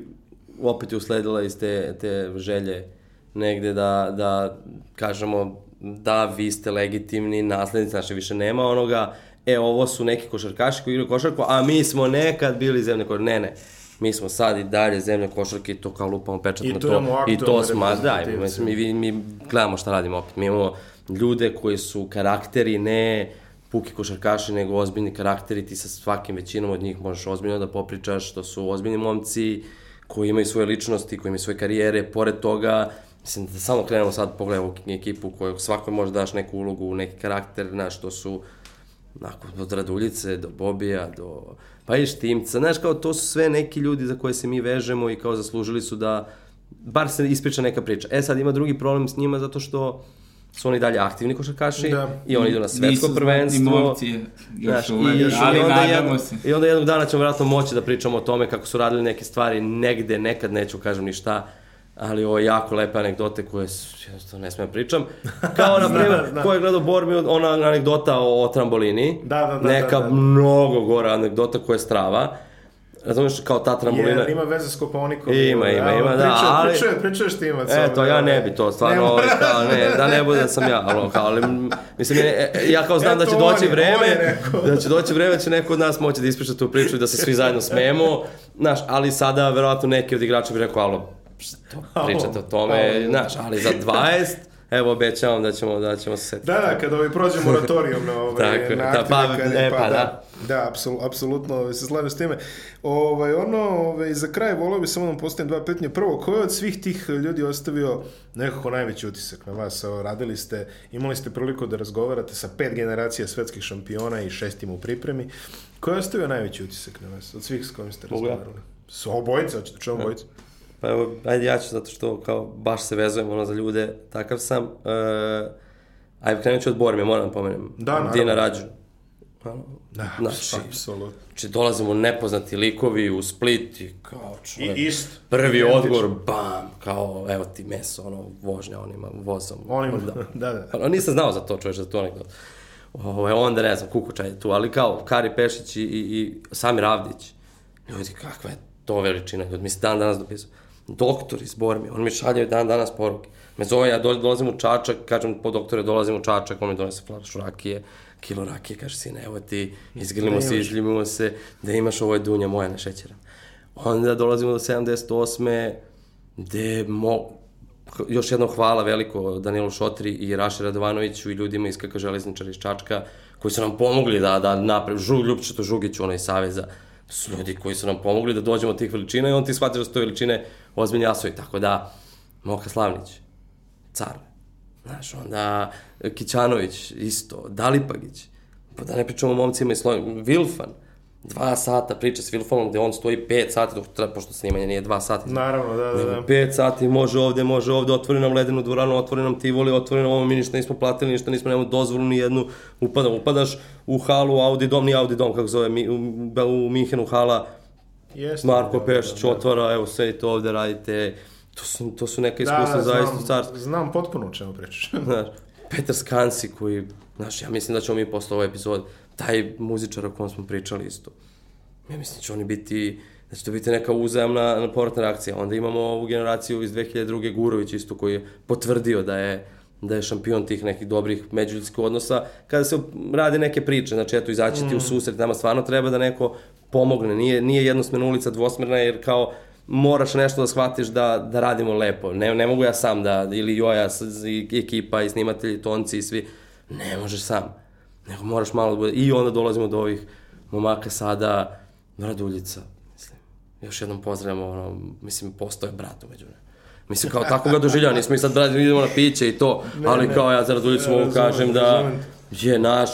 B: opet je usledila iz te, te želje negde da, da kažemo da vi ste legitimni naslednici, znači više nema onoga, e ovo su neki košarkaši koji igraju košarku, a mi smo nekad bili zemlje košarke. Ne, ne mi smo sad i dalje zemlja košarke i to kao lupamo pečat I na to. I to smo, da, mislim, mi, mi gledamo šta radimo opet. Mi imamo ljude koji su karakteri, ne puki košarkaši, nego ozbiljni karakteri, ti sa svakim većinom od njih možeš ozbiljno da popričaš, to su ozbiljni momci koji imaju svoje ličnosti, koji imaju svoje karijere, pored toga, mislim da samo krenemo sad pogledamo ekipu koju svakoj može daš neku ulogu, neki karakter, znaš, to su nakon, od Raduljice do Bobija, do pa i Štimca, znaš, kao to su sve neki ljudi za koje se mi vežemo i kao zaslužili su da bar se ispriča neka priča. E sad ima drugi problem s njima zato što su oni dalje aktivni košarkaši
A: Da.
B: i oni idu na svetsko prvenstvo.
C: momci, još
B: Znaš,
C: uvek,
B: i,
C: ali
B: i onda
C: nadamo
B: jedno,
C: se.
B: I onda jednog dana ćemo vjerojatno moći da pričamo o tome kako su radili neke stvari negde, nekad neću kažem ni šta, ali ovo je jako lepe anegdote koje jednostavno ne smijem pričam. Kao, na primjer, ko je gledao Bormi, ona anegdota o, o trambolini.
A: Da, da, da,
B: Neka
A: da, da.
B: mnogo gora anegdota koja je strava. Razumiješ, kao ta trambolina.
A: Jer ima veze s Koponikom.
B: Ima, ima, ima, da,
A: Pričuje,
B: ali-
A: pričuje, pričuješ ti imac.
B: E, to ja ne bi to, stvarno, ovaj, kao, ne, da ne bude da sam ja, ali, kao, ali, mislim, ja kao znam da će
A: Eto, on
B: doći
A: je, on
B: vreme,
A: rekao.
B: da će doći vreme, da će neko od nas moći da ispriča tu priču i da se svi zajedno smemo, znaš, ali sada, verovatno, neki od igrača bi rekao, alo, što pričate o tome, znaš, ali za 20, evo, obećavam da ćemo, da ćemo se setiti.
A: Da, da, kada ovaj prođe moratorijum na ovaj,
B: Tako
A: na
B: da, pa,
A: aktivne
B: e, pa da.
A: Da, apsol, apsolutno ovaj, se slažem s time. Ovaj, ono, ovaj, za kraj volio bi samo da postavim dva pitanja. Prvo, ko je od svih tih ljudi ostavio nekako najveći utisak na vas? Evo, radili ste, imali ste priliku da razgovarate sa pet generacija svetskih šampiona i šestim u pripremi. Ko je ostavio najveći utisak na vas? Od svih s kojim ste
B: Mogu ja?
A: razgovarali? S obojica, hoćete čujem obojica?
B: Pa evo, ajde ja ću, zato što kao baš se vezujem ono za ljude, takav sam. Uh, ajde, krenut ću od Borme, moram da pomenem.
A: Da, naravno.
B: Dina Rađu.
A: Da,
B: Znači,
A: apsolutno.
B: Znači, dolazimo nepoznati likovi u Split i kao čovjek.
A: I ist.
B: Prvi
A: Identično.
B: odgovor, bam, kao, evo ti meso, ono, vožnja onima, vozom.
A: Onima,
B: da.
A: da, da.
B: Ono, nisam znao za to, čovječ, za to anegdot. Ovo, onda ne znam, Kukučaj je tu, ali kao, Kari Pešić i, i, i Samir Avdić. Ljudi, kakva je to veličina, ljudi, mi se dan danas dopisao. Doktor iz Bormi, on mi šalje dan danas poruke. Me zove, ja do, dolazim u Čačak, kažem po doktore, dolazim u Čačak, on mi donese flašu rakije, kilo rakije, kaže, sine, evo ti, izgrlimo se, izljubimo se, da imaš ovo je dunja moja na šećera. Onda dolazimo do 78. gde mo, još jednom hvala veliko Danielu Šotri i Raši Radovanoviću i ljudima iz KK Železničara iz Čačka koji su nam pomogli da, da napravimo, Žug, Ljubčeto Žugić, onaj Saveza, su ljudi koji su nam pomogli da dođemo do tih veličina i on ti shvatiš da su to veličine ozbiljni jasovi, tako da Moka Slavnić, car, znaš, onda Kićanović, isto, Dalipagić, pa da ne pričamo o momcima iz Slovenije, Vilfan, dva sata priča s Vilfanom gde on stoji pet sati, dok treba, pošto snimanje nije dva sata,
A: Naravno, da, da, da.
B: Pet sati, može ovde, može ovde, otvori nam ledenu dvoranu, otvori nam Tivoli, otvori nam ovo, mi ništa nismo platili, ništa nismo, nemamo dozvolu ni jednu, upadam, upadaš u halu Audi dom, ni Audi dom, kako zove, mi, u, u Minhenu hala,
A: Jeste,
B: Marko
A: da,
B: Pešić
A: da, da.
B: otvara, evo sve to ovde radite, to su, to su neka
A: Da,
B: iskustva
A: da,
B: zaista carstva.
A: znam potpuno o čemu pričaš.
B: Znaš, Petar Skansi koji, znaš, ja mislim da ćemo mi posle ove epizode, taj muzičar o kom smo pričali isto, ja mislim da će oni biti, da će to biti neka uzajamna na povratna reakcija. Onda imamo ovu generaciju iz 2002. Gurović isto koji je potvrdio da je da je šampion tih nekih dobrih međuljudskih odnosa, kada se rade neke priče, znači eto, izaći ti u susret, nama stvarno treba da neko pomogne, nije, nije jednosmerna ulica dvosmerna, jer kao moraš nešto da shvatiš da, da radimo lepo. Ne, ne mogu ja sam da, ili Joja, i ekipa, i snimatelji, tonci i svi, ne možeš sam. Nego moraš malo da bude, i onda dolazimo do ovih momaka sada, Raduljica, mislim. Još jednom pozdravljamo, ono, mislim, postoje brat umeđu ne. Mislim, kao tako ga doživljava, nismo i sad brat, idemo na piće i to, ali
A: ne.
B: kao ja za Raduljicu mogu kažem da je naš,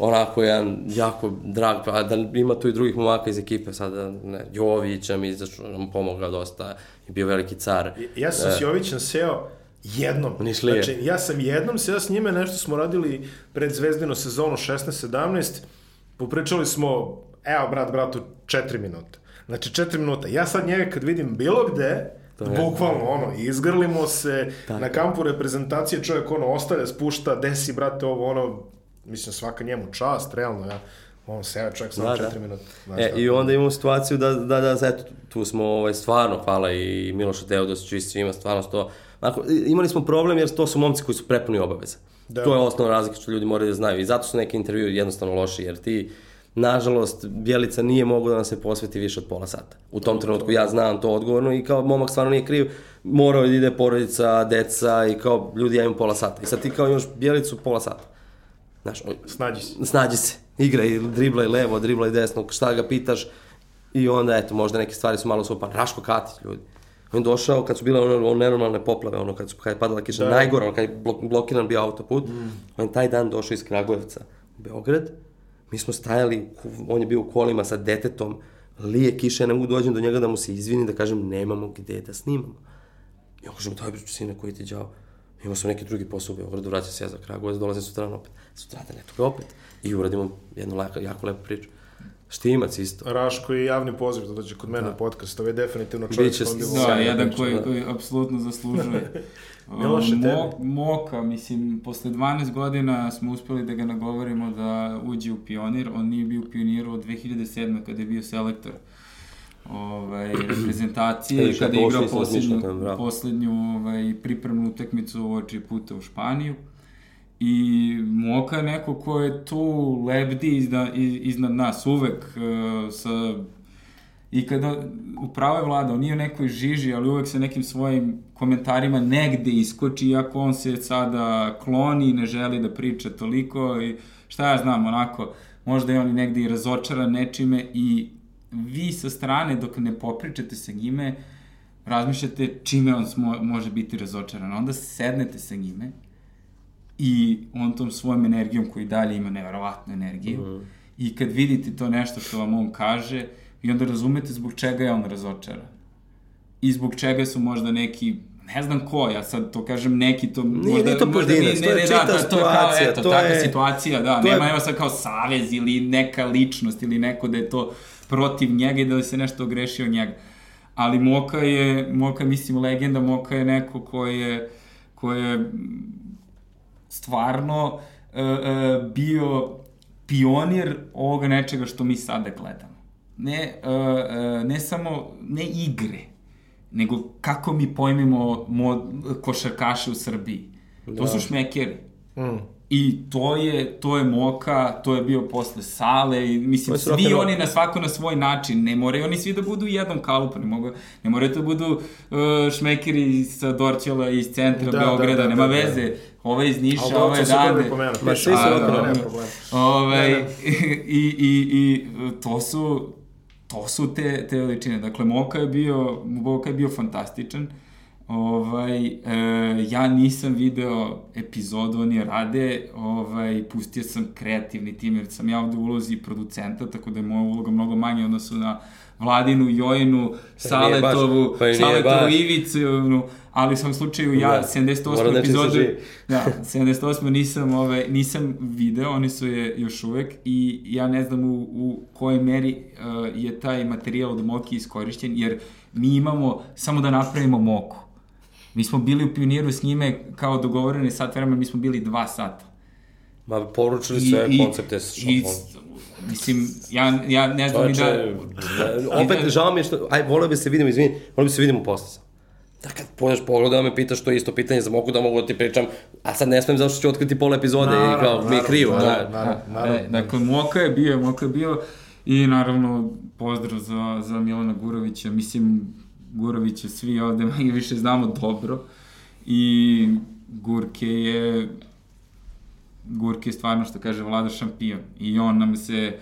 B: onako jedan jako drag, a da ima tu i drugih momaka iz ekipe, sada, ne, Jović nam, izašao, nam pomogao dosta, i bio veliki car.
A: Ja sam s Jovićem seo jednom.
B: Nišlije.
A: Znači, ja sam jednom seo s njime, nešto smo radili pred Zvezdinu sezonu 16-17, popričali smo, evo brat, bratu, četiri minuta. Znači, četiri minuta. Ja sad njega kad vidim bilo gde,
B: je-
A: bukvalno ono, izgrlimo se,
B: Tako.
A: na kampu reprezentacije čovjek ono ostavlja, spušta, desi brate ovo ono, mislim svaka njemu čast, realno ja, on seo čovjek samo
B: Da, da.
A: četiri minuta. Znaš
B: E,
A: šta?
B: i onda imamo situaciju da, da, da, eto, tu smo, ovaj, stvarno, hvala i Milošu Teodosiću i svima, stvarno što, Ako, imali smo problem jer to su momci koji su prepuni obaveza.
A: Da.
B: To je osnovna razlika što ljudi moraju da znaju i zato su neki intervju jednostavno loši, jer ti, nažalost, Bjelica nije mogao da nam se posveti više od pola sata. U tom trenutku ja znam to odgovorno i kao momak stvarno nije kriv, morao je da ide porodica, deca i kao ljudi ja imam pola sata. I sad ti kao imaš Bjelicu pola sata. Znaš, on-
A: Snađi se.
B: snađi se, igraj, driblaj levo, driblaj desno, šta ga pitaš i onda, eto, možda neke stvari su malo supan. Raško Katić, ljudi. On je došao kad su bile one, one nenormalne poplave, ono kad, su, kad je padala kiša,
A: Da.
B: najgore, ono kad je blok, blokiran bio autoput, mm. on je taj dan došao iz Kragujevca u Beograd, mi smo stajali, on je bio u kolima sa detetom, lije kiša, ja ne mogu da dođem do njega da mu se izvinim, da kažem nemamo gde da snimamo. I on kaže, daj bre, sine, koji ti đavo. Imao sam neki drugi posao u Beogradu, vraćam se ja za Kragovac, dolazim sutradan opet. Sutradan eto ga opet. I uradimo jednu laka, jako lepu priču. Štimac isto.
A: Raško i javni poziv da dođe kod mene da. u podcast, ovo je definitivno čovjek
B: Biće
A: volio.
C: Da, jedan koji,
B: da.
C: koji apsolutno zaslužuje.
A: Ne loše
C: Mo. Moka, mislim, posle 12 godina smo uspeli da ga nagovorimo da uđe u pionir. On nije bio u pioniru od 2007. kada je bio selektor ovaj, reprezentacije,
B: ja
C: kada je igrao
B: bravo.
C: poslednju ovaj, pripremnu utakmicu uoči puta u Španiju. I Moka je neko ko je tu lebdi iznad, iznad nas uvek uh, sa I kada upravo je vlada, on nije u nekoj žiži, ali uvek sa nekim svojim komentarima negde iskoči, iako on se sada kloni, ne želi da priča toliko i šta ja znam, onako, možda je on i negde i razočaran nečime i vi sa strane, dok ne popričate sa njime, razmišljate čime on smo, može biti razočaran. Onda sednete sa njime i on tom svojom energijom koji dalje ima neverovatnu energiju
B: Mhm.
C: i kad vidite to nešto što vam on kaže i onda razumete zbog čega je on razočaran i zbog čega su možda neki ne znam ko, ja sad to kažem neki to
B: Nije-
C: možda,
B: nije to
C: možda
B: pojedinac,
C: nije-
B: to je
C: ne, ne,
B: čita
C: da, da, to je kao,
B: situacija,
C: eto,
B: to
C: takva
B: je-
C: situacija, da,
B: to je-
C: nema sad kao savez ili neka ličnost ili neko da je to protiv njega i da li se nešto ogrešio njega. Ali Moka je, Moka je, mislim, legenda, Moka je neko ko je, ko je stvarno e, e, bio pionir ovoga nečega što mi sada gledamo. Ne, e, e, ne samo, ne igre, nego kako mi pojmimo mod, košarkaše u Srbiji. Da. To su šmekeri.
A: Mm.
C: I to je, to je Moka, to je bio posle Sale i mislim
B: je
C: svi oni na svako na svoj način, ne moraju oni svi da budu u jednom kalupu, ne, mogu, ne moraju da budu uh, šmekeri sa Dorćela iz centra
A: Da,
C: da,
A: da,
C: Beograda,
A: da, da,
C: nema
A: da.
C: veze, ovaj iz Niša,
A: dobro, super
C: dande.
B: Ma, svi su
A: da,
C: da.
A: nema problema.
C: Ovaj,
A: Da,
C: i, i, i to su to su te, te veličine. Dakle, Moka je bio, Moka je bio fantastičan. Ovaj, e, ja nisam video epizodu, oni rade, ovaj, pustio sam kreativni tim, jer sam ja ovde u ulozi producenta, tako da je moja uloga mnogo manja odnosu na Vladinu, Jojinu, Saletovu,
B: pa
C: Saletovu. Ivicu, ali u svom slučaju ja
B: Da.
C: 78.
B: Mora da
C: epizodu, da, 78. nisam, ovaj, nisam video, oni su je još uvek i ja ne znam u, u kojoj meri uh, je taj materijal od Moki iskorišćen, jer mi imamo samo da napravimo Moku. Mi smo bili u pioniru s njime kao dogovoreni sat vremena, mi smo bili dva sata.
B: Ma, poručili sve koncepte s
C: i,
B: šampon.
C: Mislim, ja, ja ne znam ni da...
B: Čoveče, da, opet, žao mi je što, aj, volio bi se vidimo, izvini, volio bi se vidimo posle sam. Da kad pođeš pogleda da me pitaš to je isto pitanje za mogu da mogu da ti pričam, a sad ne smem zato što ću otkriti pola epizode i kao mi je krivo,
A: naravno,
B: da.
A: naravno, naravno.
C: E, dakle, Moka je bio, Moka je bio i naravno pozdrav za, za Milana Gurovića. Mislim, Gurovića svi ovde manje više znamo dobro i Gurke je Gurke je stvarno što kaže vlada šampion i on nam se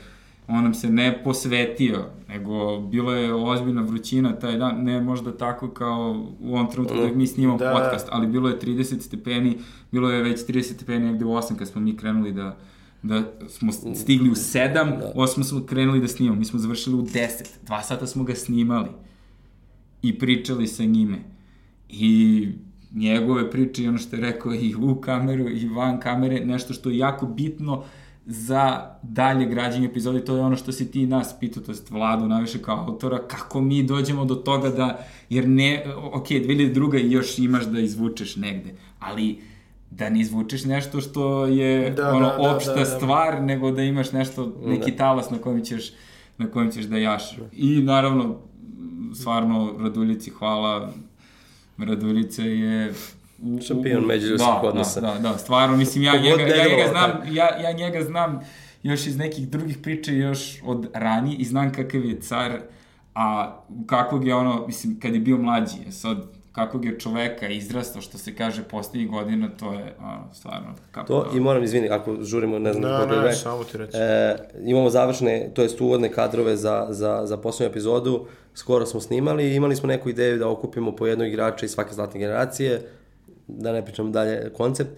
C: on nam se ne posvetio, nego bilo je ozbiljna vrućina taj dan, ne možda tako kao u ovom trenutku da mi snimamo
A: Da.
C: podcast, ali bilo je 30 stepeni, bilo je već 30 stepeni negde u 8 kad smo mi krenuli da da smo stigli u 7, da. 8 smo krenuli da snimamo, mi smo završili u 10, dva sata smo ga snimali i pričali sa njime. I njegove priče i ono što je rekao i u kameru i van kamere, nešto što je jako bitno za dalje građenje epizode, to je ono što si ti nas pitao, to je Vladu najviše kao autora, kako mi dođemo do toga da, jer ne, ok, 2002. još imaš da izvučeš negde, ali da ne izvučeš nešto što je
A: Da,
C: ono
A: da, da,
C: opšta
A: da, da.
C: stvar, nego da imaš nešto, neki talas na kojem ćeš na kojem ćeš da jaš. I naravno, stvarno, Raduljici hvala. Raduljica je... U,
B: Šampion
C: u-
B: međuljudskih
C: da,
B: odnosa.
C: Da, da, da, stvarno, mislim, ja njega, ja njega znam, ja, ja njega znam još iz nekih drugih priča, još od ranije i znam kakav je car, a kakvog je ono, mislim, kad je bio mlađi, je sad, kakvog je čoveka izrastao, što se kaže, poslednjih godina, to je, ono, stvarno, kako
B: To i moram izvini, ako žurimo, ne znam
A: Da, ne,
B: vreme.
A: samo ti reći.
B: E, imamo završne, to jest uvodne kadrove za, za, za poslednju epizodu. Skoro smo snimali i imali smo neku ideju da okupimo po jednog igrača iz svake zlatne generacije, da ne pričam dalje koncept.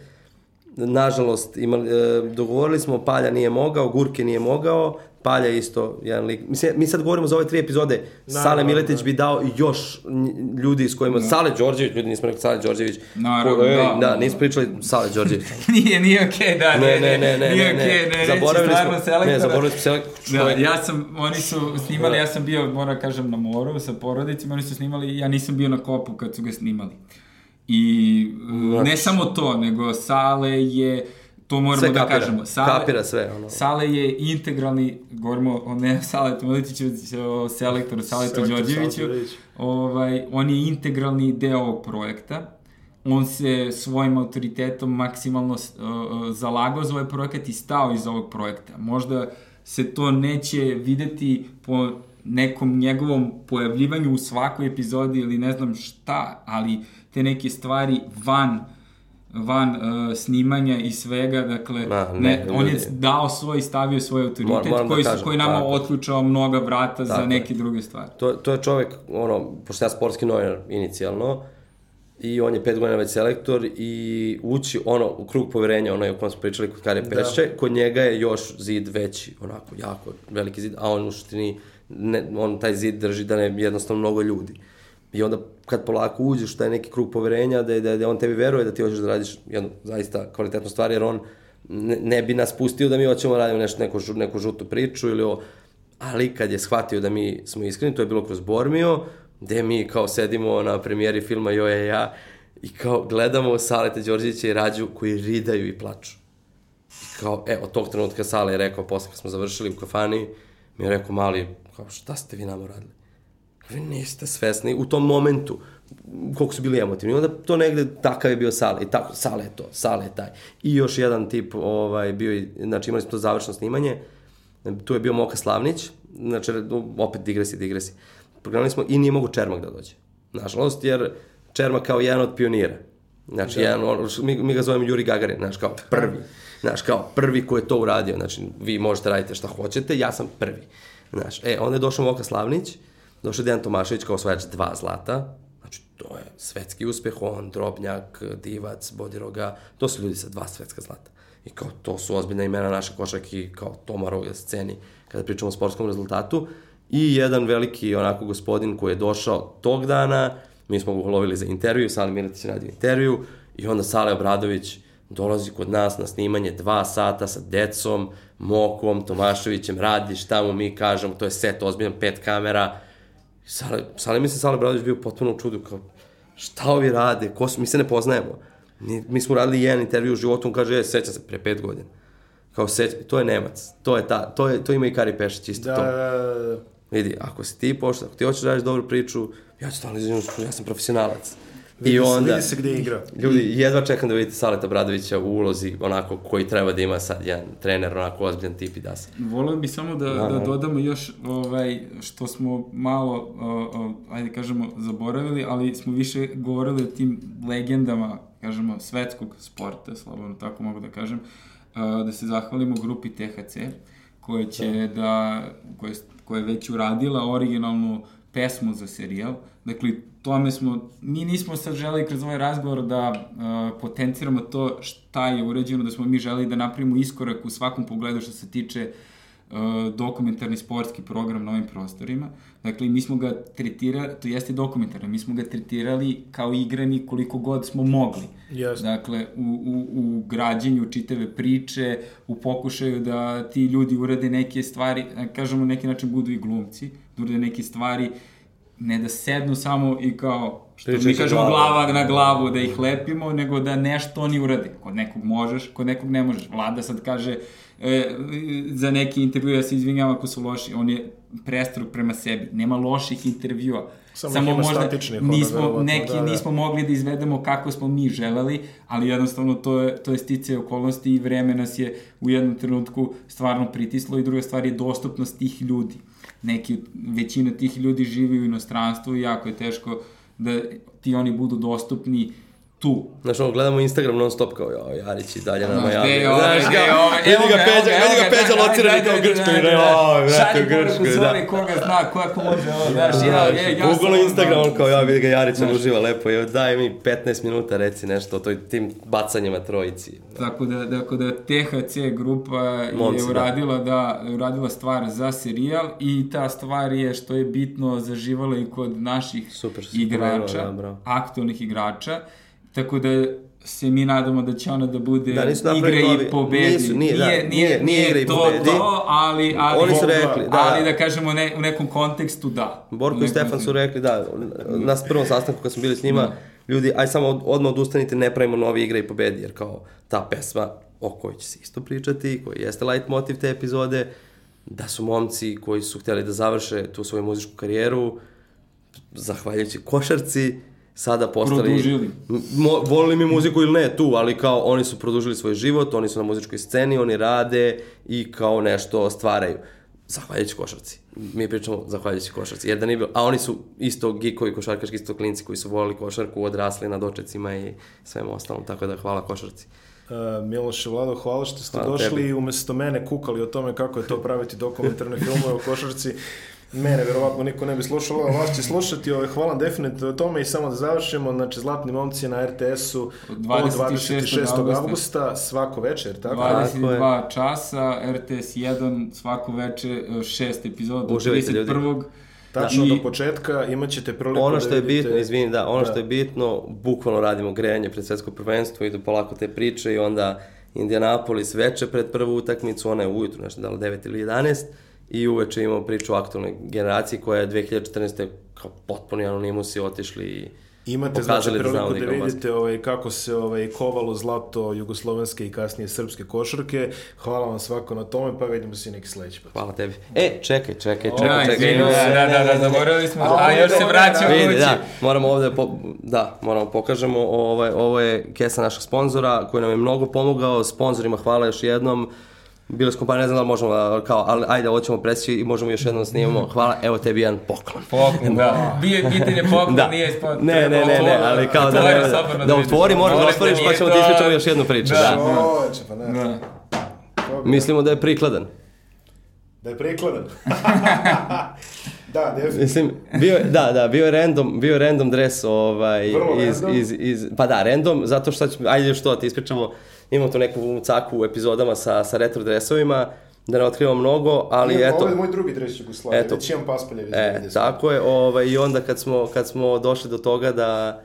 B: Nažalost, imali, e, dogovorili smo, Palja nije mogao, Gurke nije mogao, Palja isto, jedan lik. Mislim, mi sad govorimo za ove tri epizode.
A: Naravno,
B: Sale Miletić
A: da.
B: bi dao još ljudi s kojima... Sale Đorđević, ljudi nismo rekli Sale Đorđević.
C: Naravno,
B: Ko-
C: da.
B: Da, nismo pričali Sale Đorđević.
C: nije, nije okej, okay, da,
B: Ne, ne, ne, ne,
C: nije
B: ne,
C: okej,
B: ne.
C: ne,
B: Zaboravili smo,
C: selektora.
B: ne, zaboravili smo selektora.
C: Da, ja sam, oni su snimali, ja sam bio, moram da kažem, na moru sa porodicima, oni su snimali, ja nisam bio na kopu kad su ga snimali. I ne samo to, nego Sale je, to moramo
B: Sve
C: da
B: kapira,
C: kažemo, Sale,
B: kapira sve, ono.
C: Sale je integralni, govorimo o ne Sale Miletiću, o selektoru Saletu
A: Selektor
C: Đorđeviću, ovaj, on je integralni deo ovog projekta. On se svojim autoritetom maksimalno uh, uh, zalagao za ovaj projekat i stao iz ovog projekta. Možda se to neće videti po nekom njegovom pojavljivanju u svakoj epizodi ili ne znam šta, ali te neke stvari van van uh, snimanja i svega, dakle,
B: Ma, ne,
C: ne, on je dao svoj i stavio svoj autoritet
B: moram da
C: koji,
B: kažem,
C: koji nama
B: tako.
C: otključao mnoga vrata za
B: Tako je.
C: neke druge stvari.
B: To, to je čovek, ono, pošto ja sportski novinar inicijalno, i on je pet godina već selektor i ući ono u krug poverenja, onaj o kojem smo pričali kod Kare Pešće, da. kod njega je još zid veći, onako jako veliki zid, a on u suštini ne, on taj zid drži da ne jednostavno mnogo ljudi. I onda kad polako uđeš u taj neki krug poverenja, da, da, da on tebi veruje da ti hoćeš da radiš jednu zaista kvalitetnu stvar, jer on ne, ne bi nas pustio da mi hoćemo da radimo nešto, neku, neku žutu priču ili o, ali kad je shvatio da mi smo iskreni, to je bilo kroz Bormio, gde mi kao sedimo na premijeri filma Joja i ja i kao gledamo Saleta Đorđevića i Rađu koji ridaju i plaču. I kao, e, od tog trenutka Sale je rekao, posle kad smo završili u kafani, mi je rekao, mali, kao, šta ste vi nama radili? Vi niste svesni u tom momentu koliko su bili emotivni. Onda to negde takav je bio Sale. I tako, Sale je to, Sale je taj. I još jedan tip, ovaj, bio, i- znači imali smo to završno snimanje, tu je bio Moka Slavnić, znači opet digresi, digresi. Programali smo i nije mogo Čermak da dođe. Nažalost, jer Čermak kao jedan od pionira. Znači, da. jedan, on, mi, mi ga zovemo Juri Gagarin, znaš, kao prvi. Znaš, kao prvi ko je to uradio. Znači, vi možete raditi šta hoćete, ja sam prvi. Znaš, e, onda je došao Moka Slavnić, došao Dejan Tomašević kao osvajač dva zlata, znači, to je svetski uspeh, on, Drobnjak, Divac, Bodiroga, to su ljudi sa dva svetska zlata. I kao, to su ozbiljna imena naše košarke, kao Tomarov je sceni, kada pričamo o sportskom rezultatu. I jedan veliki, onako, gospodin koji je došao tog dana, mi smo ga ulovili za intervju, Sale Miletić je radio intervju, i onda Sale Obradović dolazi kod nas na snimanje dva sata sa decom, Mokom, Tomaševićem, radi šta mu mi kažemo, to je set ozbiljan, pet kamera. Sale, Sale mislim, Sale Obradović bio potpuno u čudu, kao, šta ovi rade, ko su, mi se ne poznajemo. Mi, mi smo radili jedan intervju u životu, on kaže, je, seća se, pre pet godina. Kao seć, to je Nemac, to je ta, to, je, to ima i Kari Pešić isto
A: Da,
B: to.
A: da, da, da.
B: Vidi, ako si ti pošta, ako ti hoćeš da radiš dobru priču, ja ću stalno izvinuti, ja sam profesionalac.
A: Vidi
B: I
A: se-
B: onda,
A: Vidi se gde igra.
B: ljudi, jedva čekam da vidite Saleta Bradovića u ulozi onako koji treba da ima sad jedan trener, onako ozbiljan tip i da se.
C: Volio bi samo da, da,
B: da.
C: dodamo još ovaj, što smo malo, uh, ajde kažemo, zaboravili, ali smo više govorili o tim legendama, kažemo, svetskog sporta, slobodno tako mogu da kažem, uh, da se zahvalimo grupi THC, koja će da, da koja, koja je već uradila originalnu pesmu za serijal. Dakle, tome smo, mi nismo sad želeli kroz ovaj razgovor da uh, potenciramo to šta je uređeno, da smo mi želeli da napravimo iskorak u svakom pogledu što se tiče uh, dokumentarni sportski program na ovim prostorima. Dakle, mi smo ga tretirali, to jeste dokumentarno, mi smo ga tretirali kao igrani koliko god smo mogli.
A: Jeste.
C: Dakle, u, u, u građenju čitave priče, u pokušaju da ti ljudi urade neke stvari, kažemo neki način budu i glumci, da urade neke stvari, ne da sednu samo i kao, što
B: Pričaju
C: mi kažemo
B: glavom.
C: glava na glavu da ih lepimo, nego da nešto oni urade. Kod nekog možeš, kod nekog ne možeš. Vlada sad kaže e, za neki intervju, ja se izvinjam ako su loši, on je prestrog prema sebi. Nema loših intervjua.
A: Samo statičnih, ono,
C: nismo,
A: verovatno,
C: neki
A: da, da.
C: nismo mogli da izvedemo kako smo mi želeli, ali jednostavno to je, to je stice okolnosti i vreme nas je u jednom trenutku stvarno pritislo i druga stvar je dostupnost tih ljudi. Neki, većina tih ljudi živi u inostranstvu i jako je teško da ti oni budu dostupni tu.
B: Znaš, ono, gledamo Instagram non stop kao, jo, Jarić i dalje nama
C: Znaš, je ovaj, gde je ovaj,
B: vidi ga Peđa, vidi ga Peđa locirani
C: ajde,
B: kao Grčkoj, ne,
C: ajde.
B: oj, u
C: poruku
B: Grčkoj, da.
C: koga zna, kako može, ovo, znaš, ja, je, ja sam...
B: Google Instagram, on kao, ja vidi ga Jarić, on
C: Znaš.
B: uživa lepo, evo, daj mi 15 minuta, reci nešto o toj, tim bacanjima trojici.
C: Tako da, tako da THC grupa je
B: da.
C: uradila, da. uradila stvar za serijal i ta stvar je što je bitno zaživala i kod naših igrača,
B: da,
C: aktualnih igrača, tako da se mi nadamo da će ona da bude
B: Da, nisu
C: igre
B: novi-
C: i pobedi.
B: nisu, nije, da,
C: nije,
B: nije- nije igre i
C: to
B: pobedi.
C: to, ali, ali,
B: Oni su rekli, da,
C: ali
B: da.
C: da kažemo ne, u nekom kontekstu da.
B: Borko i Stefan su rekli, da, na prvom sastanku kad smo bili s njima, ljudi, aj samo od, odmah odustanite, ne pravimo nove igre i pobedi, jer kao ta pesma o kojoj će se isto pričati, koji jeste light motiv te epizode, da su momci koji su htjeli da završe tu svoju muzičku karijeru, zahvaljujući košarci, sada postali...
C: Produžili.
B: Mo, volili mi muziku ili ne tu, ali kao oni su produžili svoj život, oni su na muzičkoj sceni, oni rade i kao nešto stvaraju. Zahvaljujući košarci. Mi pričamo zahvaljujući košarci. Jer da nije bilo, a oni su isto gikovi košarkaški, isto klinci koji su volili košarku, odrasli na dočecima i svemu ostalom, tako da hvala košarci.
A: Uh, Miloš i Vlado, hvala što ste
B: Hvala
A: došli
B: tebi.
A: i umesto mene kukali o tome kako je to praviti dokumentarne filmove o košarci. Mene verovatno niko ne bi slušao, a vas će slušati. Ovaj, hvala definitivno o tome i samo da završimo. Znači, Zlatni momci na RTS-u od
C: 26.
A: 26.
C: avgusta.
A: avgusta svako večer, tako?
C: 22 časa, RTS 1, svako veče, e, šest epizoda,
B: ljudi.
C: 31.
A: Tačno
C: I-
A: do početka imat ćete priliku
B: Ono
A: da
B: što je
A: vidite...
B: bitno, izvini, da, ono
A: Da.
B: što je bitno, bukvalno radimo grejanje pred svetsko prvenstvo, idu polako te priče i onda Indianapolis veče pred prvu utakmicu, ona je ujutru, nešto da li 9 ili 11, i uveče imamo priču o aktualnoj generaciji koja je 2014. kao potpuni anonimusi otišli i
A: Imate znači
B: da
A: priliku
B: da
A: da vidite ovaj, kako se ovaj, kovalo zlato jugoslovenske i kasnije srpske košarke. Hvala vam svako na tome, pa vidimo se i neki sledeći put.
B: Hvala tebi. E, čekaj, čekaj,
C: Da,
B: čekaj, čekaj.
C: izvini, da, da, da, zaboravili smo, a još se vraća
B: Vidi,
C: kući.
B: da, moramo ovde, po, da, moramo pokažemo, ovaj, ovo je kesa našeg sponzora koji nam je mnogo pomogao, sponzorima hvala još jednom, Su kompanije, ne znam da li možemo, da, kao, ali ajde, ovo ćemo presći i možemo još jednom da snimamo. Hvala, evo tebi jedan poklon.
C: Poklon, da. Bio je pitanje poklon,
B: Da.
C: nije ispod...
B: Ne, ne, ne, ne, ali kao da, da, da, da otvori, moraš da otvoriš pa ćemo ti ispričamo još jednu priču, da.
A: Čoveče, pa ne.
C: Da.
B: Mislimo da je prikladan.
A: Da je prikladan. da, definitivno.
B: Mislim, bio je, da, da, bio je random, bio je random dres, ovaj,
A: Vrlo
B: iz,
A: random.
B: iz, iz, pa da, random, zato što, ćemo, ajde još to, da ti ispričamo, imamo tu neku caku u epizodama sa, sa retro dresovima, da ne otkrivamo mnogo, ali
A: Imam,
B: eto,
A: Ovo je moj drugi dres Jugoslavije,
B: Eto.
A: već imam paspaljevi iz
B: E,
A: 90.
B: tako je, ovaj, i onda kad smo, kad smo došli do toga da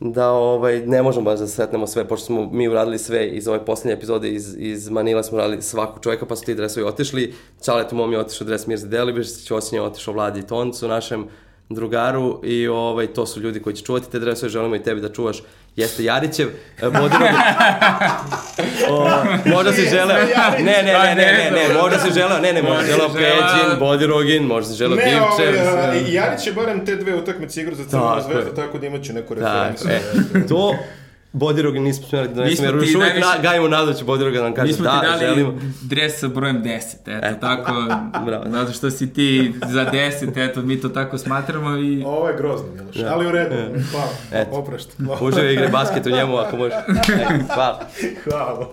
B: da ovaj, ne možemo baš da sretnemo sve, pošto smo mi uradili sve iz ove poslednje epizode iz, iz Manila smo uradili svakog čoveka, pa su ti dresovi otišli. Čaletu mom je otišao dres Mirza Delibiš, Ćosin je otišao Vladi Toncu, našem drugaru i ovaj, to su ljudi koji će čuvati te dresove, želimo i tebi da čuvaš. Jeste Jarićev, e, Bodirog... o, možda si želeo... Ne, ne, ne, ne, ne, ne, možda si želeo, ne, ne, možda si želeo
C: Možda si želeo-
B: Peđin, Bodirogin, možda si želeo
A: Ne,
B: Divčev.
A: ovaj, i Jarić je barem te dve utakmice igrao za Crvenu
B: Tako
A: zvezdu,
B: je.
A: tako da imaću neku
B: Tako,
A: referenciju.
B: e, to Bodirog nismo smjeli da
C: Mi
B: donesemo,
C: smo
B: jer još uvijek
C: najviše-
B: na, gajimo nadu da će Bodiroga da nam kaže
C: Mi smo
B: da,
C: ti dali
B: želimo.
C: dres sa brojem 10, eto,
B: Eto.
C: tako,
B: Bravo.
C: zato što si ti za 10, eto, mi to tako smatramo i...
A: Ovo je grozno, Miloš, ali u redu, hvala,
B: Eto.
A: oprašta.
B: Uživaj igre basket u njemu ako možeš. E, hvala.
A: Hvala.